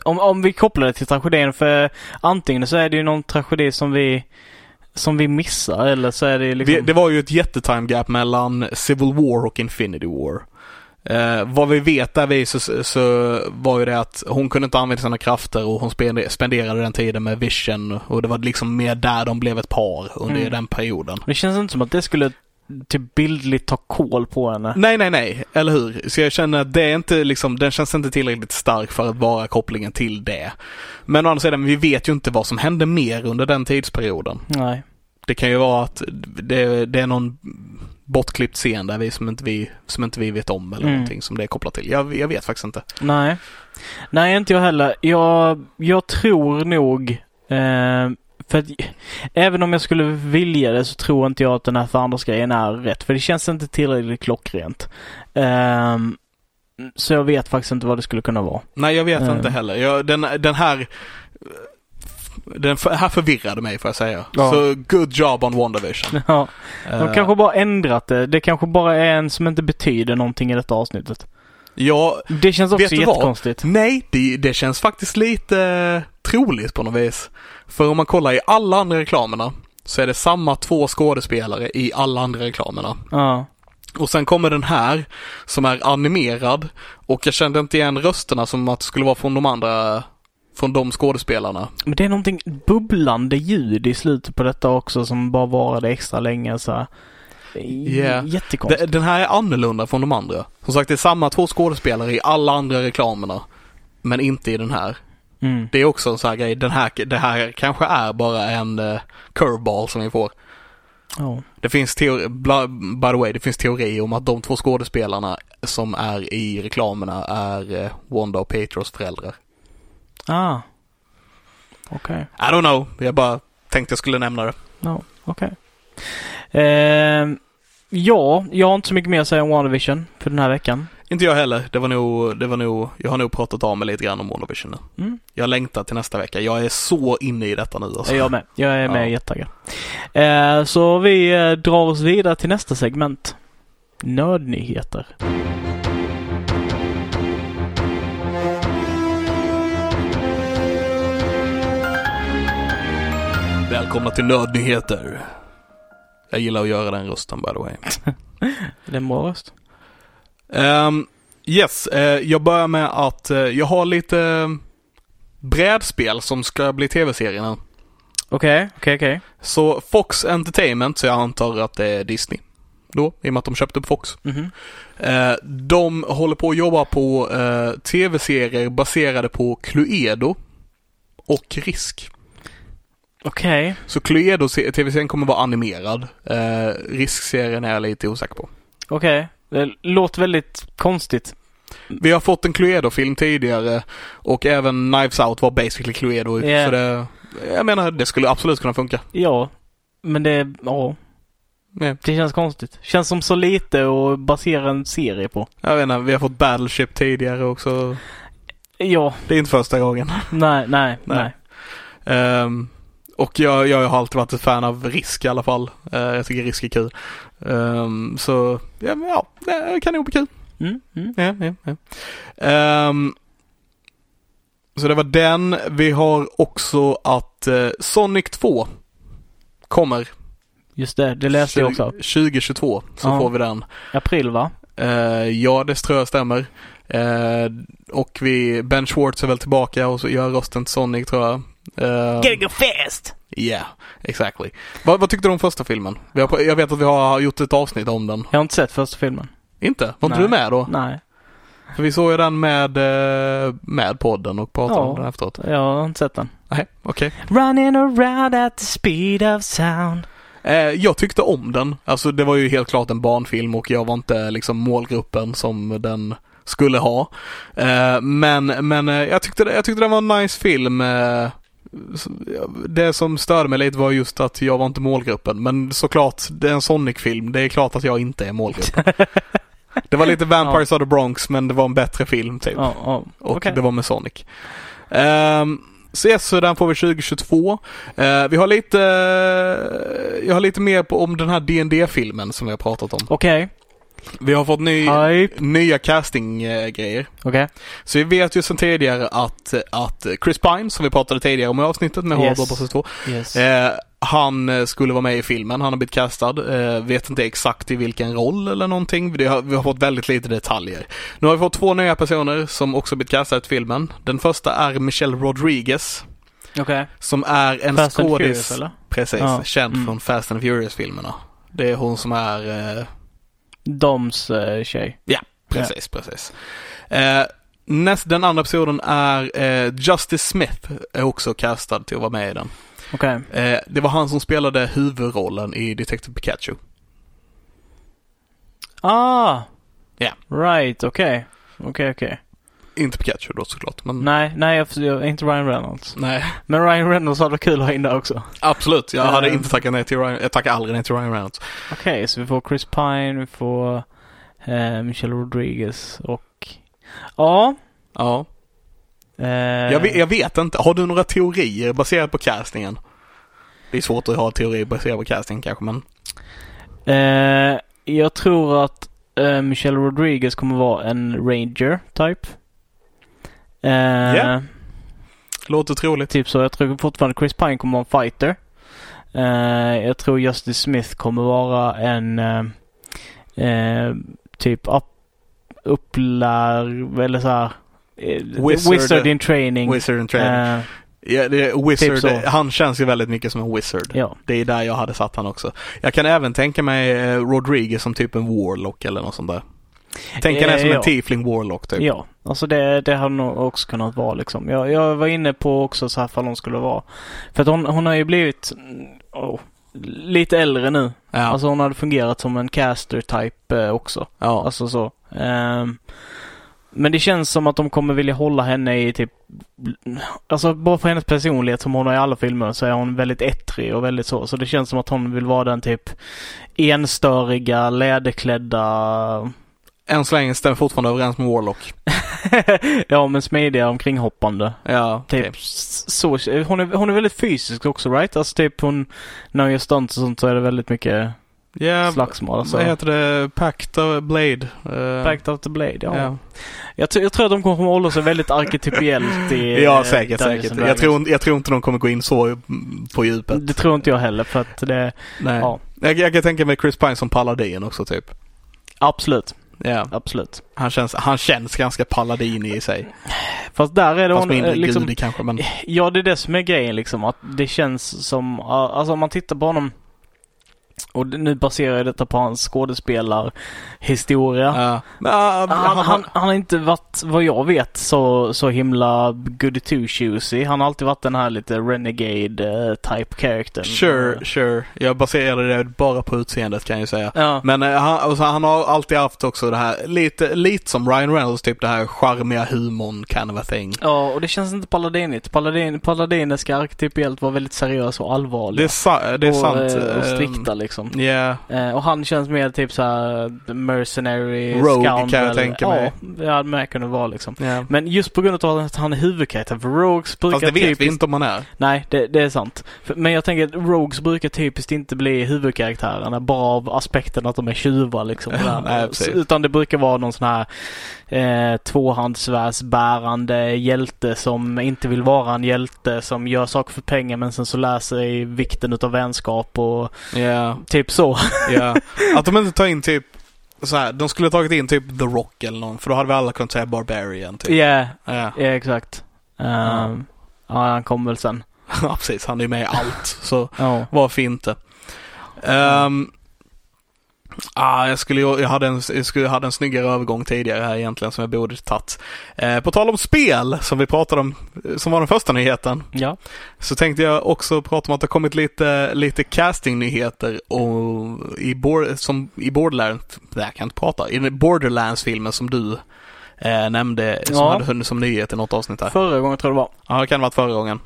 [SPEAKER 1] om, om vi kopplar det till tragedin för antingen så är det ju någon tragedi som vi som vi missar eller så är det liksom...
[SPEAKER 2] Vi, det var ju ett jättetime gap mellan Civil War och Infinity War. Eh, vad vi vet där vi så, så, var ju det att hon kunde inte använda sina krafter och hon spenderade den tiden med Vision och det var liksom mer där de blev ett par under mm. den perioden.
[SPEAKER 1] Det känns inte som att det skulle typ bildligt ta koll på henne.
[SPEAKER 2] Nej, nej, nej, eller hur? Så jag känner att det är inte liksom, den känns inte tillräckligt stark för att vara kopplingen till det. Men å andra sidan, vi vet ju inte vad som hände mer under den tidsperioden.
[SPEAKER 1] Nej.
[SPEAKER 2] Det kan ju vara att det, det är någon bortklippt scen där vi som inte vi, som inte vi vet om eller mm. någonting som det är kopplat till. Jag, jag vet faktiskt inte.
[SPEAKER 1] Nej. Nej, inte jag heller. Jag, jag tror nog eh, för att, även om jag skulle vilja det så tror inte jag att den här Thunders-grejen är rätt. För det känns inte tillräckligt klockrent. Um, så jag vet faktiskt inte vad det skulle kunna vara.
[SPEAKER 2] Nej, jag vet um. inte heller. Jag, den, den här Den här förvirrade mig får jag säga. Ja. Så good job on WandaVision.
[SPEAKER 1] Ja. De uh, kanske bara ändrat det. Det kanske bara är en som inte betyder någonting i detta avsnittet.
[SPEAKER 2] Ja,
[SPEAKER 1] det känns också jättekonstigt.
[SPEAKER 2] Vad? Nej, det, det känns faktiskt lite troligt på något vis. För om man kollar i alla andra reklamerna så är det samma två skådespelare i alla andra reklamerna.
[SPEAKER 1] Ja.
[SPEAKER 2] Och sen kommer den här som är animerad och jag kände inte igen rösterna som att det skulle vara från de andra från de skådespelarna.
[SPEAKER 1] Men det är någonting bubblande ljud i slutet på detta också som bara varade extra länge så
[SPEAKER 2] Yeah. Jättekonstigt. Den här är annorlunda från de andra. Som sagt, det är samma två skådespelare i alla andra reklamerna. Men inte i den här.
[SPEAKER 1] Mm.
[SPEAKER 2] Det är också en sån här grej. Den här, det här kanske är bara en uh, curveball som vi får.
[SPEAKER 1] Oh.
[SPEAKER 2] Det finns teori, by the way, det finns teori om att de två skådespelarna som är i reklamerna är uh, Wanda och Petros föräldrar.
[SPEAKER 1] Ah. Okej. Okay.
[SPEAKER 2] I don't know. Jag bara tänkte jag skulle nämna det.
[SPEAKER 1] No. Okej. Okay. Eh, ja, jag har inte så mycket mer att säga om WandaVision för den här veckan.
[SPEAKER 2] Inte jag heller. Det var nog, det var nog, jag har nog pratat av mig lite grann om WandaVision
[SPEAKER 1] nu. Mm.
[SPEAKER 2] Jag längtar till nästa vecka. Jag är så inne i detta nu alltså.
[SPEAKER 1] Jag med. Jag är med ja. jättetaggad. Eh, så vi eh, drar oss vidare till nästa segment. Nödnyheter.
[SPEAKER 2] Välkomna till Nödnyheter. Jag gillar att göra den rösten by the way.
[SPEAKER 1] det är en bra röst.
[SPEAKER 2] Um, yes, uh, jag börjar med att uh, jag har lite uh, brädspel som ska bli tv-serien.
[SPEAKER 1] Okej, okay, okej, okay, okej. Okay.
[SPEAKER 2] Så Fox Entertainment, så jag antar att det är Disney då, i och med att de köpte upp Fox.
[SPEAKER 1] Mm -hmm.
[SPEAKER 2] de håller på att jobba på tv-serier baserade på Cluedo och Risk.
[SPEAKER 1] Okej. Okay.
[SPEAKER 2] Så Cluedo tv-serien kommer vara animerad. Risk-serien är jag lite osäker på.
[SPEAKER 1] Okej. Det låter väldigt konstigt.
[SPEAKER 2] Vi har fått en Cluedo-film tidigare och även Knives Out var basically Cluedo. Yeah. Så det, jag menar, det skulle absolut kunna funka.
[SPEAKER 1] Ja, men det, ja. Yeah. Det känns konstigt. Känns som så lite att basera en serie på.
[SPEAKER 2] Jag vet inte, vi har fått Battleship tidigare också.
[SPEAKER 1] Ja.
[SPEAKER 2] Det är inte första gången.
[SPEAKER 1] Nej, nej, nej.
[SPEAKER 2] nej. Um, och jag, jag har alltid varit ett fan av risk i alla fall. Uh, jag tycker risk är kul. Um, så ja, ja, det kan nog bli kul.
[SPEAKER 1] Mm, mm.
[SPEAKER 2] Ja, ja, ja. Um, så det var den. Vi har också att uh, Sonic 2 kommer.
[SPEAKER 1] Just det, det läste 20, jag också.
[SPEAKER 2] 2022 så ja. får vi den.
[SPEAKER 1] April va?
[SPEAKER 2] Uh, ja, det tror jag stämmer. Uh, och vi, Ben Schwartz är väl tillbaka och så gör rösten till Sonic tror jag.
[SPEAKER 1] Uh, Gotta go fast!
[SPEAKER 2] Yeah, exactly. Vad, vad tyckte du om första filmen? Har, jag vet att vi har gjort ett avsnitt om den.
[SPEAKER 1] Jag har inte sett första filmen.
[SPEAKER 2] Inte? Var inte du med då?
[SPEAKER 1] Nej.
[SPEAKER 2] För vi såg ju den med, eh, med podden och pratade ja, om den efteråt.
[SPEAKER 1] jag har inte sett den.
[SPEAKER 2] Nej, okej.
[SPEAKER 1] Okay. Running around at the speed of sound.
[SPEAKER 2] Eh, jag tyckte om den. Alltså det var ju helt klart en barnfilm och jag var inte liksom målgruppen som den skulle ha. Eh, men men jag, tyckte, jag tyckte det var en nice film det som störde mig lite var just att jag var inte målgruppen. Men såklart, det är en Sonic-film. Det är klart att jag inte är målgruppen. det var lite Vampires ja. of the Bronx men det var en bättre film typ.
[SPEAKER 1] Ja, ja.
[SPEAKER 2] Och okay. det var med Sonic. Um, så den får vi 2022. Uh, vi har lite, uh, jag har lite mer på, om den här dd filmen som vi har pratat om.
[SPEAKER 1] Okej. Okay.
[SPEAKER 2] Vi har fått ny, nya casting-grejer.
[SPEAKER 1] Okej. Okay.
[SPEAKER 2] Så vi vet ju sedan tidigare att, att Chris Pine, som vi pratade tidigare om i avsnittet med yes. Horrible 2,
[SPEAKER 1] yes.
[SPEAKER 2] eh, han skulle vara med i filmen. Han har blivit castad. Eh, vet inte exakt i vilken roll eller någonting. Vi har, vi har fått väldigt lite detaljer. Nu har vi fått två nya personer som också blivit castade till filmen. Den första är Michelle Rodriguez.
[SPEAKER 1] Okay.
[SPEAKER 2] Som är en skådis. Precis, ja. känd mm. från Fast and Furious-filmerna. Det är hon som är eh,
[SPEAKER 1] Doms eh, tjej.
[SPEAKER 2] Ja, precis, ja. precis. Eh, näst, den andra episoden är eh, Justice Smith är också castad till att vara med i den. Okay. Eh, det var han som spelade huvudrollen i Detective Pikachu.
[SPEAKER 1] Ah!
[SPEAKER 2] Ja. Yeah.
[SPEAKER 1] Right, okej. Okay. Okej, okay, okej. Okay.
[SPEAKER 2] Inte Pikachu då såklart. Men...
[SPEAKER 1] Nej, nej jag, jag, inte Ryan Reynolds.
[SPEAKER 2] Nej.
[SPEAKER 1] Men Ryan Reynolds hade varit kul att ha in där också.
[SPEAKER 2] Absolut, jag hade uh, inte tackat nej till Ryan, jag tackar aldrig nej till Ryan Reynolds.
[SPEAKER 1] Okej, okay, så vi får Chris Pine, vi får uh, Michelle Rodriguez och... Ja.
[SPEAKER 2] Ja. Uh, jag, vet, jag, vet, inte. Har du några teorier baserat på castingen? Det är svårt att ha teorier baserat på castingen kanske men.
[SPEAKER 1] Uh, jag tror att uh, Michelle Rodriguez kommer vara en ranger type.
[SPEAKER 2] Ja. Yeah. Låter troligt.
[SPEAKER 1] Typ så. Jag tror fortfarande Chris Pine kommer vara en fighter. jag tror Justice Smith kommer vara en typ up, upplär eller så här
[SPEAKER 2] Eh, wizard,
[SPEAKER 1] wizard in training.
[SPEAKER 2] Wizard in training. Uh, Ja, det är wizard, typ han känns ju väldigt mycket som en wizard. Ja. Det är där jag hade satt han också. Jag kan även tänka mig eh, Rodriguez som typ en warlock eller något sånt där. Tänk henne som ja. en tiefling warlock typ.
[SPEAKER 1] Ja, alltså det, det hade nog också kunnat vara liksom. Jag, jag var inne på också så här fall hon skulle vara. För att hon, hon har ju blivit oh, lite äldre nu. Ja. Alltså hon hade fungerat som en caster type också. Ja. Alltså så. Um, men det känns som att de kommer vilja hålla henne i typ Alltså bara för hennes personlighet som hon har i alla filmer så är hon väldigt ettrig och väldigt så. Så det känns som att hon vill vara den typ enstöriga, läderklädda
[SPEAKER 2] än så länge stämmer fortfarande överens med Warlock.
[SPEAKER 1] ja, men smidiga omkringhoppande.
[SPEAKER 2] Ja,
[SPEAKER 1] typ okay. så. Hon är, hon är väldigt fysisk också, right? Alltså typ hon, när hon gör stunts och sånt så är det väldigt mycket yeah, slagsmål. Alltså.
[SPEAKER 2] Vad heter det? Pact of Blade?
[SPEAKER 1] Uh, Pact of the Blade, ja. Yeah. Jag, jag, tror att de kommer hålla sig väldigt arketypiellt i
[SPEAKER 2] Ja, säkert, säkert. Jag tror, jag tror inte de kommer gå in så på djupet.
[SPEAKER 1] Det tror inte jag heller för att det...
[SPEAKER 2] Nej. Ja. Jag, jag kan tänka mig Chris Pine som paladin också typ.
[SPEAKER 1] Absolut.
[SPEAKER 2] Ja.
[SPEAKER 1] Absolut.
[SPEAKER 2] Han känns, han känns ganska paladin i sig.
[SPEAKER 1] Fast där är det
[SPEAKER 2] Fast mindre liksom, gudig kanske men...
[SPEAKER 1] Ja, det är det som är grejen liksom. Att det känns som, alltså om man tittar på honom och nu baserar jag detta på hans skådespelarhistoria. Ja. Uh, han, han, han, har inte varit, vad jag vet, så, så himla goody two shoesy. Han har alltid varit den här lite renegade uh, type charactern.
[SPEAKER 2] Sure, uh. sure. Jag baserade det bara på utseendet kan jag säga. Ja. Men uh, han, han har alltid haft också det här, lite, lite som Ryan Reynolds, typ det här charmiga humorn kind of a thing.
[SPEAKER 1] Ja, och det känns inte paladinigt. Paladin, paladiner ska arketypiellt vara väldigt seriösa och allvarliga.
[SPEAKER 2] Det är, sa det är
[SPEAKER 1] och,
[SPEAKER 2] sant.
[SPEAKER 1] Och strikta liksom
[SPEAKER 2] liksom. Yeah.
[SPEAKER 1] Eh, och han känns mer typ såhär mercenary,
[SPEAKER 2] Rogue scoundrel. kan jag tänka mig.
[SPEAKER 1] Ja, det hade med kunna vara liksom. Yeah. Men just på grund av att han är huvudkaraktär. För Rogues brukar
[SPEAKER 2] Fast det vet typiskt... vi inte om han är.
[SPEAKER 1] Nej, det, det är sant. För, men jag tänker att Rogues brukar typiskt inte bli huvudkaraktärerna bara av aspekten att de är tjuvar liksom.
[SPEAKER 2] Nej,
[SPEAKER 1] Utan det brukar vara någon sån här eh, tvåhandsvärdsbärande hjälte som inte vill vara en hjälte som gör saker för pengar men sen så lär sig vikten utav vänskap och
[SPEAKER 2] yeah.
[SPEAKER 1] typ så.
[SPEAKER 2] Ja, att de inte tar in typ så här, de skulle ha tagit in typ The Rock eller någon för då hade vi alla kunnat säga Barbarian typ.
[SPEAKER 1] Yeah. Ja, yeah. yeah, exakt. Um, ja. ja, han kommer väl sen.
[SPEAKER 2] ja, precis. Han är med i allt. Så oh. varför inte? Um, Ah, jag, skulle, jag, hade en, jag skulle, jag hade en snyggare övergång tidigare här egentligen som jag borde tagit. Eh, på tal om spel som vi pratade om, som var den första nyheten.
[SPEAKER 1] Ja.
[SPEAKER 2] Så tänkte jag också prata om att det har kommit lite, lite castingnyheter och i, board, som, i Borderlands, jag kan inte prata, i Borderlands-filmen som du eh, nämnde, som ja. hade hunnit som nyhet i något avsnitt här.
[SPEAKER 1] Förra gången tror jag det var.
[SPEAKER 2] Ja, det kan ha varit förra gången.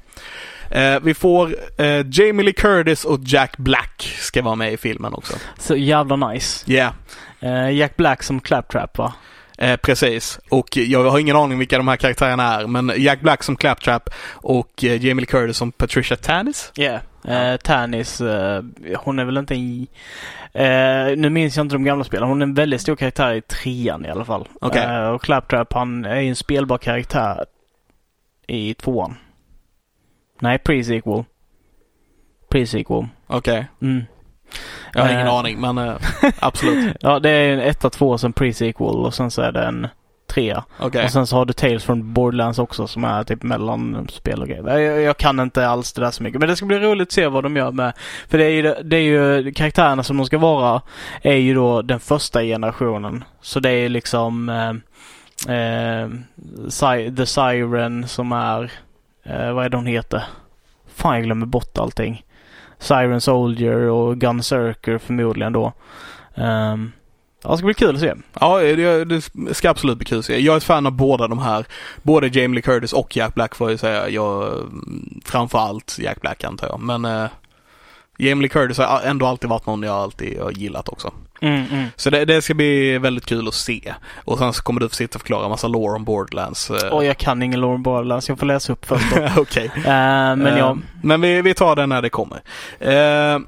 [SPEAKER 2] Eh, vi får eh, Jamie Lee Curtis och Jack Black ska vara med i filmen också.
[SPEAKER 1] Så jävla nice.
[SPEAKER 2] Yeah.
[SPEAKER 1] Eh, Jack Black som Claptrap va?
[SPEAKER 2] Eh, precis. Och jag har ingen aning vilka de här karaktärerna är, men Jack Black som Claptrap och eh, Jamie Lee Curtis som Patricia Tannis.
[SPEAKER 1] Yeah. Eh, Tannis, eh, hon är väl inte i... Eh, nu minns jag inte de gamla spelen. Hon är en väldigt stor karaktär i trean i alla fall.
[SPEAKER 2] Okay. Eh,
[SPEAKER 1] och Claptrap, han är en spelbar karaktär i tvåan. Nej, pre-sequel. Pre-sequel.
[SPEAKER 2] Okej.
[SPEAKER 1] Okay. Mm.
[SPEAKER 2] Jag har ingen uh, aning, men uh, absolut.
[SPEAKER 1] ja, det är en etta, två, sen pre-sequel och sen så är det en trea.
[SPEAKER 2] Okay.
[SPEAKER 1] Och sen så har du Tales from Borderlands också som är typ mellanspel och grejer. Jag, jag, kan inte alls det där så mycket. Men det ska bli roligt att se vad de gör med. För det är ju, det är ju karaktärerna som de ska vara är ju då den första generationen. Så det är liksom eh, eh, The Siren som är Eh, vad är det hon heter? Fan, jag glömmer bort allting. Siren Soldier och Gunzerker förmodligen då. Um, Ja, det ska bli kul att se.
[SPEAKER 2] Ja, det, det ska absolut bli kul att se. Jag är ett fan av båda de här. Både Jamie Lee Curtis och Jack Black får jag säga. Jag, framförallt Jack Black antar jag. Men eh, Jamie Lee Curtis har ändå alltid varit någon jag alltid har gillat också.
[SPEAKER 1] Mm, mm.
[SPEAKER 2] Så det, det, ska bli väldigt kul att se. Och sen så kommer du få sitta och förklara massa lore om Borderlands.
[SPEAKER 1] Åh, oh, jag kan ingen lore om Borderlands. Jag får läsa upp först
[SPEAKER 2] Okej. Okay.
[SPEAKER 1] Uh, men uh, ja.
[SPEAKER 2] Men vi, vi tar det när det kommer. Uh,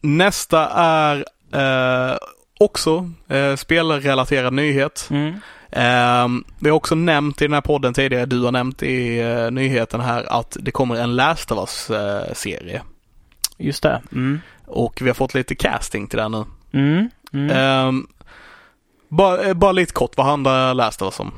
[SPEAKER 2] nästa är också spelrelaterad nyhet.
[SPEAKER 1] Mm.
[SPEAKER 2] Um, vi har också nämnt i den här podden tidigare, du har nämnt i uh, nyheten här att det kommer en Last of Us-serie.
[SPEAKER 1] Just det. Mm.
[SPEAKER 2] Och vi har fått lite casting till den nu.
[SPEAKER 1] Mm. Mm.
[SPEAKER 2] Um, bara, eh, bara lite kort, vad handlar Last of Us om?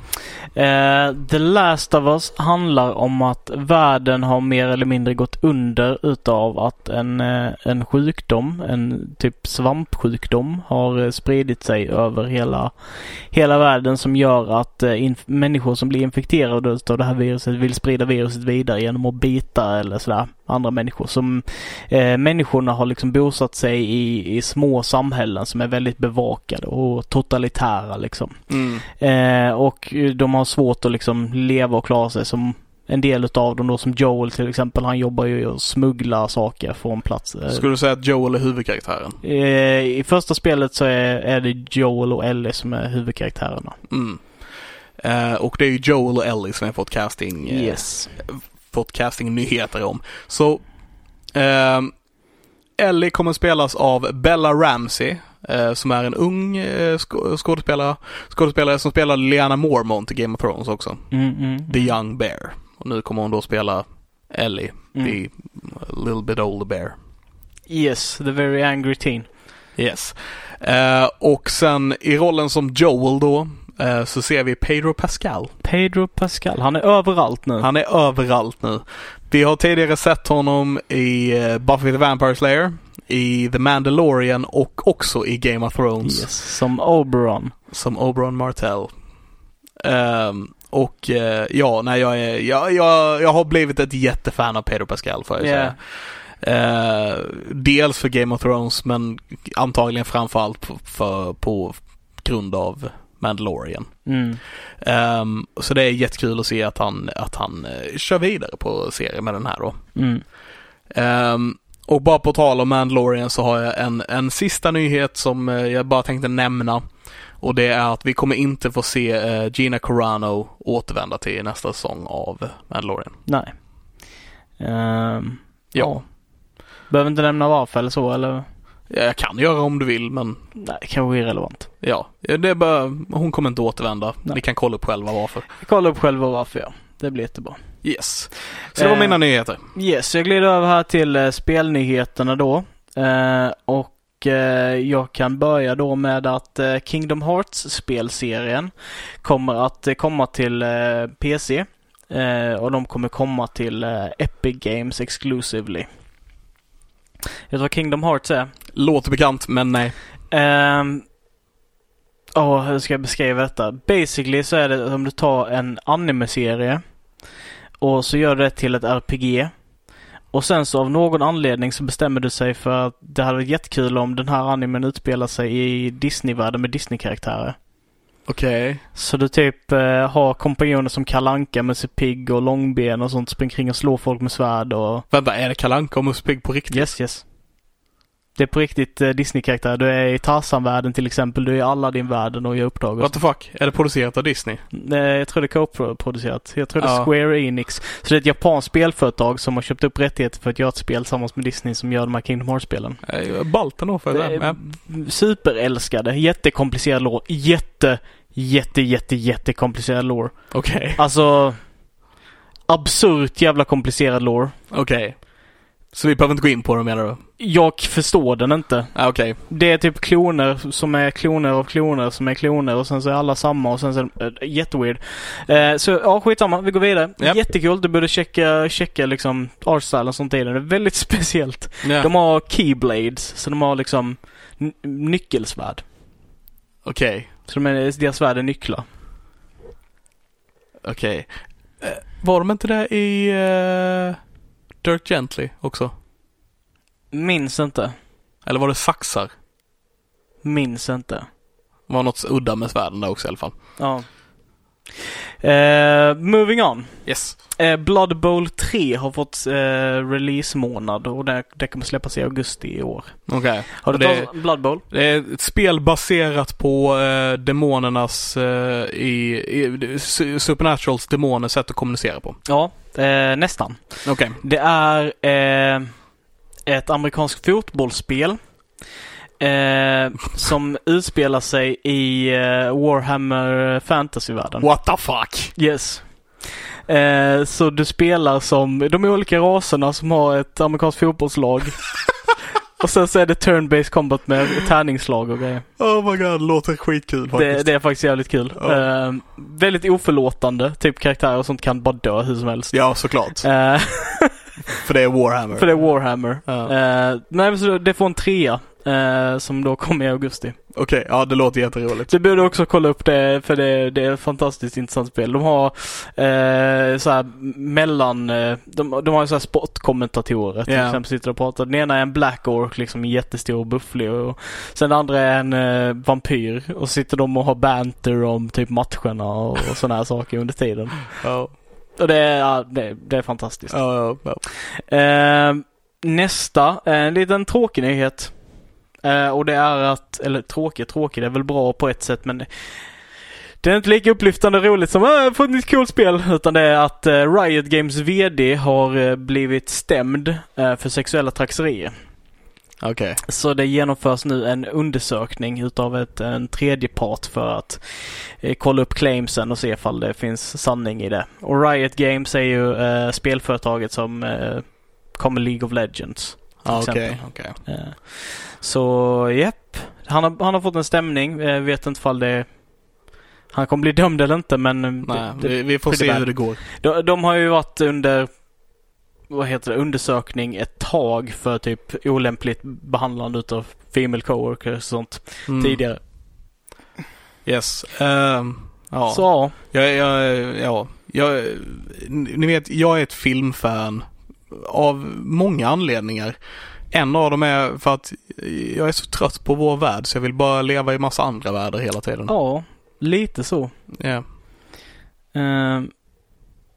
[SPEAKER 1] Eh, The Last of Us handlar om att världen har mer eller mindre gått under utav att en, eh, en sjukdom, en typ svampsjukdom har eh, spridit sig över hela, hela världen som gör att människor som blir infekterade av det här viruset vill sprida viruset vidare genom att bita eller sådär andra människor. Som eh, Människorna har liksom bosatt sig i, i små samhällen som är väldigt bevakade och totalitära liksom.
[SPEAKER 2] Mm.
[SPEAKER 1] Eh, och de har svårt att liksom leva och klara sig som en del utav dem då som Joel till exempel, han jobbar ju och smugglar saker från plats.
[SPEAKER 2] Skulle du säga att Joel är huvudkaraktären?
[SPEAKER 1] Eh, I första spelet så är, är det Joel och Ellie som är huvudkaraktärerna.
[SPEAKER 2] Mm. Eh, och det är ju Joel och Ellie som har fått casting.
[SPEAKER 1] Eh, yes
[SPEAKER 2] fått castingnyheter om. Så eh, Ellie kommer spelas av Bella Ramsey eh, som är en ung eh, skådespelare, skådespelare som spelade Lyanna Mormont i Game of Thrones också.
[SPEAKER 1] Mm, mm,
[SPEAKER 2] the Young Bear. Och nu kommer hon då spela Ellie, mm. the little bit older bear.
[SPEAKER 1] Yes, the very angry teen.
[SPEAKER 2] Yes. Eh, och sen i rollen som Joel då Eh, så ser vi Pedro Pascal.
[SPEAKER 1] Pedro Pascal, han är överallt nu.
[SPEAKER 2] Han är överallt nu. Vi har tidigare sett honom i eh, Buffy the Vampire Slayer, i The Mandalorian och också i Game of Thrones.
[SPEAKER 1] Yes, som Oberon.
[SPEAKER 2] Som Oberon Martell. Um, och uh, ja, nej jag är, jag, jag, jag har blivit ett jättefan av Pedro Pascal får jag yeah. säga. Uh, dels för Game of Thrones men antagligen framförallt på, för, på grund av Mandalorian.
[SPEAKER 1] Mm.
[SPEAKER 2] Um, så det är jättekul att se att han, att han uh, kör vidare på serien med den här då.
[SPEAKER 1] Mm.
[SPEAKER 2] Um, och bara på tal om Mandalorian så har jag en, en sista nyhet som uh, jag bara tänkte nämna. Och det är att vi kommer inte få se uh, Gina Carano återvända till nästa säsong av Mandalorian.
[SPEAKER 1] Nej. Um, ja. Behöver inte nämna varför eller så eller?
[SPEAKER 2] Jag kan göra om du vill men...
[SPEAKER 1] Nej, kanske irrelevant.
[SPEAKER 2] Ja, det är bara, hon kommer inte återvända. Nej. Ni kan kolla upp själva varför.
[SPEAKER 1] Kolla upp själva varför ja. Det blir jättebra.
[SPEAKER 2] Yes. Så det var eh, mina nyheter.
[SPEAKER 1] Yes, jag glider över här till eh, spelnyheterna då. Eh, och eh, jag kan börja då med att eh, Kingdom Hearts spelserien kommer att eh, komma till PC. och de kommer komma till Epic Games exclusively. Vet du vad Kingdom Hearts är?
[SPEAKER 2] Låter bekant, men nej.
[SPEAKER 1] Um, oh, hur ska jag beskriva detta? Basically så är det om du tar en anime-serie och så gör du det till ett RPG. Och sen så av någon anledning så bestämmer du sig för att det hade varit jättekul om den här animen utspelar sig i Disney-världen med Disney-karaktärer.
[SPEAKER 2] Okej. Okay.
[SPEAKER 1] Så du typ eh, har kompanjoner som Kalanka med sig pigg och långben och sånt, springer kring och slår folk med svärd och...
[SPEAKER 2] Vänta, är det Kalanka och Musse Pigg på riktigt?
[SPEAKER 1] Yes, yes. Det är på riktigt eh, Disney-karaktär. Du är i Tarzan-världen till exempel. Du är i Aladdin-världen och gör uppdrag.
[SPEAKER 2] What the fuck? Är det producerat av Disney?
[SPEAKER 1] Nej, jag tror det är co-producerat. Jag tror det är Square Enix. Så det är ett japanskt spelföretag som har köpt upp rättigheter för att göra ett spel tillsammans med Disney som gör de här Kingdom Hearts-spelen.
[SPEAKER 2] Balten då för det.
[SPEAKER 1] det superälskade. Jättekomplicerad lore. Jätte, jätte, jätte, jättekomplicerad lore.
[SPEAKER 2] Okej. Okay.
[SPEAKER 1] Alltså absurt jävla komplicerad lore.
[SPEAKER 2] Okej. Okay. Så vi behöver inte gå in på det menar du?
[SPEAKER 1] Jag förstår den inte.
[SPEAKER 2] Ah. Okay.
[SPEAKER 1] Det är typ kloner som är kloner av kloner som är kloner och sen så är alla samma och sen så är det äh, jätteweird. Eh, så ja, skitsamma. Vi går vidare. Yep. Jättekul. Du borde checka, checka liksom artstyle och sånt i den. Det är väldigt speciellt. Yeah. De har keyblades, så de har liksom nyckelsvärd.
[SPEAKER 2] Okej. Okay.
[SPEAKER 1] Så de är, deras svärd är nycklar.
[SPEAKER 2] Okej. Okay. Eh, var de inte där i... Uh... Dirk Gently också?
[SPEAKER 1] Minns inte.
[SPEAKER 2] Eller var det saxar?
[SPEAKER 1] Minns inte.
[SPEAKER 2] Var något udda med svärden där också i alla fall.
[SPEAKER 1] Ja. Uh, moving on.
[SPEAKER 2] Yes.
[SPEAKER 1] Uh, Blood Bowl 3 har fått uh, release-månad och det, det kommer släppas i augusti i år.
[SPEAKER 2] Okej. Okay.
[SPEAKER 1] Har du tagit Blood Bowl?
[SPEAKER 2] Det är ett spel baserat på uh, demonernas, i, i, Supernaturals demoners sätt att kommunicera på.
[SPEAKER 1] Ja, nästan.
[SPEAKER 2] Okej. Okay.
[SPEAKER 1] Det är ett amerikanskt fotbollsspel Eh, som utspelar sig i eh, Warhammer Fantasy-världen.
[SPEAKER 2] What the fuck?
[SPEAKER 1] Yes. Eh, så du spelar som de olika raserna som har ett amerikanskt fotbollslag. och sen så är det turn-based combat med tärningsslag och grejer.
[SPEAKER 2] Oh my god, låter skitkul faktiskt.
[SPEAKER 1] Det, det är faktiskt jävligt kul. Oh. Eh, väldigt oförlåtande, typ karaktärer och sånt kan bara dö hur som helst.
[SPEAKER 2] Ja, såklart. Eh, För det är Warhammer.
[SPEAKER 1] För det är Warhammer. Ja. Uh, nej, så det får en trea. Uh, som då kommer i augusti.
[SPEAKER 2] Okej, okay, ja det låter jätteroligt.
[SPEAKER 1] Du borde också kolla upp det för det, det är ett fantastiskt intressant spel. De har eh, så här mellan, eh, de, de har så här sportkommentatorer till yeah. exempel sitter och pratar. Den ena är en Black Orc liksom jättestor och bufflig och sen den andra är en eh, vampyr och sitter de och har banter om typ matcherna och, och sådana här saker under tiden.
[SPEAKER 2] Oh.
[SPEAKER 1] Och det är, ja, det, det är fantastiskt.
[SPEAKER 2] Ja, ja.
[SPEAKER 1] Eh, nästa, en liten tråkig nyhet. Eh, och det är att, eller tråkig, tråkig, det är väl bra på ett sätt men det är inte lika upplyftande och roligt som äh, jag fått ett nytt coolt spel. Utan det är att uh, Riot Games VD har uh, blivit stämd uh, för sexuella trakasserier.
[SPEAKER 2] Okej. Okay.
[SPEAKER 1] Så det genomförs nu en undersökning utav ett, en tredje part för att eh, kolla upp claimsen och se ifall det finns sanning i det. Och Riot Games är ju eh, spelföretaget som eh, kommer League of Legends.
[SPEAKER 2] Ah, Okej, okay, okay.
[SPEAKER 1] Eh, så jepp. Han har, han har fått en stämning. Jag vet inte ifall det han kommer bli dömd eller inte men... Eh,
[SPEAKER 2] Nej, det, det, vi får se bad. hur det går.
[SPEAKER 1] De, de har ju varit under vad heter det, undersökning ett tag för typ olämpligt behandlande utav female coworkers och sånt mm. tidigare.
[SPEAKER 2] Yes. Um, ja.
[SPEAKER 1] Så.
[SPEAKER 2] Jag, jag, ja. Jag, ni vet, jag är ett filmfan av många anledningar. En av dem är för att jag är så trött på vår värld så jag vill bara leva i massa andra världar hela tiden.
[SPEAKER 1] Ja, lite så.
[SPEAKER 2] Ja.
[SPEAKER 1] Yeah. Uh,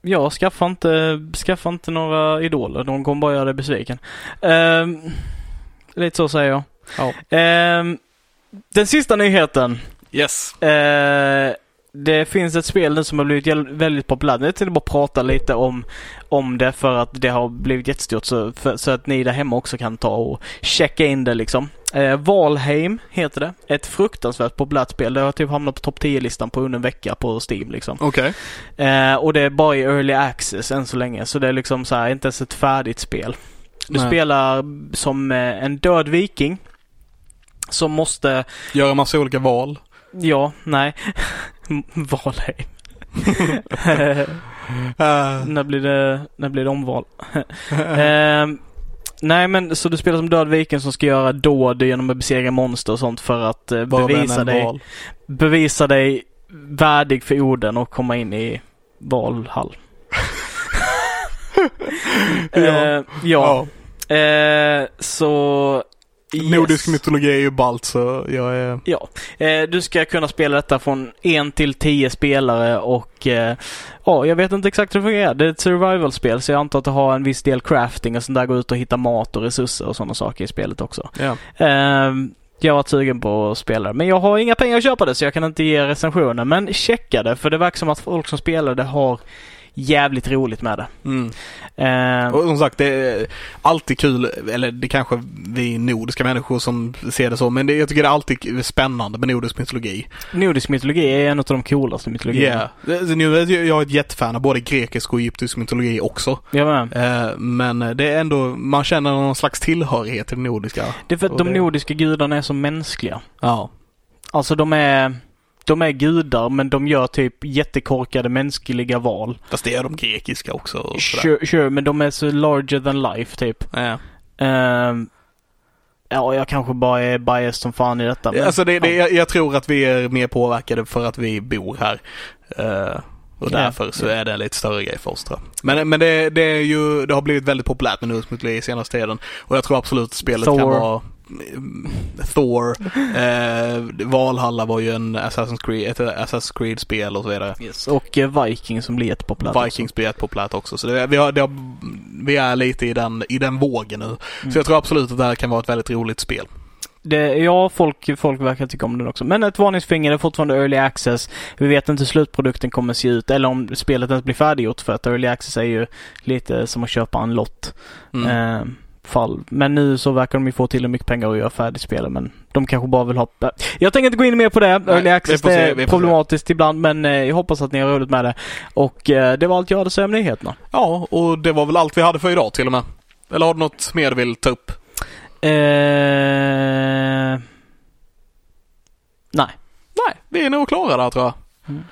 [SPEAKER 1] ja, skaffa inte, skaffa inte några idoler. De kommer bara göra dig besviken. Uh, lite så säger jag.
[SPEAKER 2] Ja.
[SPEAKER 1] Uh, den sista nyheten.
[SPEAKER 2] Yes.
[SPEAKER 1] Uh, det finns ett spel nu som har blivit väldigt populärt. Jag tänkte bara prata lite om, om det för att det har blivit jättestort så, för, så att ni där hemma också kan ta och checka in det liksom. Eh, Valheim heter det. Ett fruktansvärt populärt spel. Det har typ hamnat på topp 10-listan på under en vecka på Steam liksom.
[SPEAKER 2] Okej.
[SPEAKER 1] Okay. Eh, och det är bara i early access än så länge. Så det är liksom så här, inte ens ett färdigt spel. Du Nej. spelar som eh, en död viking. Som måste...
[SPEAKER 2] Göra massa olika val.
[SPEAKER 1] Ja, nej. Valheim. uh. när, blir det, när blir det omval? uh, nej men så du spelar som död viken som ska göra dåd genom att besegra monster och sånt för att uh, bevisa dig, val. bevisa dig värdig för orden och komma in i valhall. ja. ja. ja. så
[SPEAKER 2] Yes. Nordisk mytologi är ju ballt så jag är...
[SPEAKER 1] Ja. Eh, du ska kunna spela detta från en till tio spelare och eh, ja, jag vet inte exakt hur det fungerar. Det är ett survival-spel så jag antar att det har en viss del crafting och sånt där. Gå ut och hitta mat och resurser och sådana saker i spelet också.
[SPEAKER 2] Ja.
[SPEAKER 1] Eh, jag varit sugen på att spela det. Men jag har inga pengar att köpa det så jag kan inte ge recensioner. Men checka det för det verkar som att folk som spelar det har jävligt roligt med det.
[SPEAKER 2] Mm. Uh, och som sagt, det är alltid kul, eller det kanske vi nordiska människor som ser det så, men det, jag tycker det är alltid spännande med nordisk mytologi.
[SPEAKER 1] Nordisk mytologi är en av de coolaste mytologierna.
[SPEAKER 2] Yeah. jag är ett jättefan av både grekisk och egyptisk mytologi också.
[SPEAKER 1] Ja,
[SPEAKER 2] uh, men det är ändå, man känner någon slags tillhörighet till det nordiska.
[SPEAKER 1] Det är för att de det... nordiska gudarna är så mänskliga.
[SPEAKER 2] Ja.
[SPEAKER 1] Alltså de är de är gudar men de gör typ jättekorkade mänskliga val.
[SPEAKER 2] Fast det är de grekiska också.
[SPEAKER 1] Sure, sure, men de är så larger than life typ.
[SPEAKER 2] Ja.
[SPEAKER 1] Uh, ja, jag kanske bara är biased som fan i detta.
[SPEAKER 2] Men, alltså det, det, jag, jag, tror att vi är mer påverkade för att vi bor här. Uh, och därför ja, så ja. är det en lite större grej för oss tror jag. Men, men det, det, är ju, det har blivit väldigt populärt med Newsmutli i senaste tiden. Och jag tror absolut spelet Thor. kan vara Thor, eh, Valhalla var ju en Assassin's Creed, ett Assassin's Creed-spel och så vidare.
[SPEAKER 1] Yes. Och eh, Viking som blir jättepopulärt
[SPEAKER 2] Vikings också. blir jättepopulärt också. Så det, vi, har, det, vi är lite i den, i den vågen nu. Mm. Så jag tror absolut att det här kan vara ett väldigt roligt spel.
[SPEAKER 1] Det, ja, folk, folk verkar tycka om den också. Men ett varningsfinger, det är fortfarande early access. Vi vet inte hur slutprodukten kommer se ut eller om spelet ens blir färdiggjort för att early access är ju lite som att köpa en lott. Mm. Eh, fall. Men nu så verkar de ju få till mycket pengar att göra färdigt spelet men de kanske bara vill ha... Jag tänker inte gå in mer på det. Nej, Early access se, är problematiskt se. ibland men eh, jag hoppas att ni har roligt med det. Och eh, det var allt jag hade att säga om nyheterna.
[SPEAKER 2] Ja, och det var väl allt vi hade för idag till och med. Eller har du något mer du vill ta upp?
[SPEAKER 1] Eh... Nej.
[SPEAKER 2] Nej, vi är nog klara där tror jag. Mm.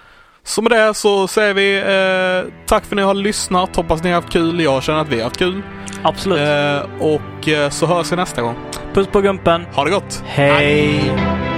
[SPEAKER 2] Så med det så säger vi eh, tack för att ni har lyssnat. Hoppas ni har haft kul. Jag känner att vi har haft kul.
[SPEAKER 1] Absolut.
[SPEAKER 2] Eh, och eh, så hörs vi nästa gång.
[SPEAKER 1] Puss på gumpen.
[SPEAKER 2] Ha det gott.
[SPEAKER 1] Hej. Hej.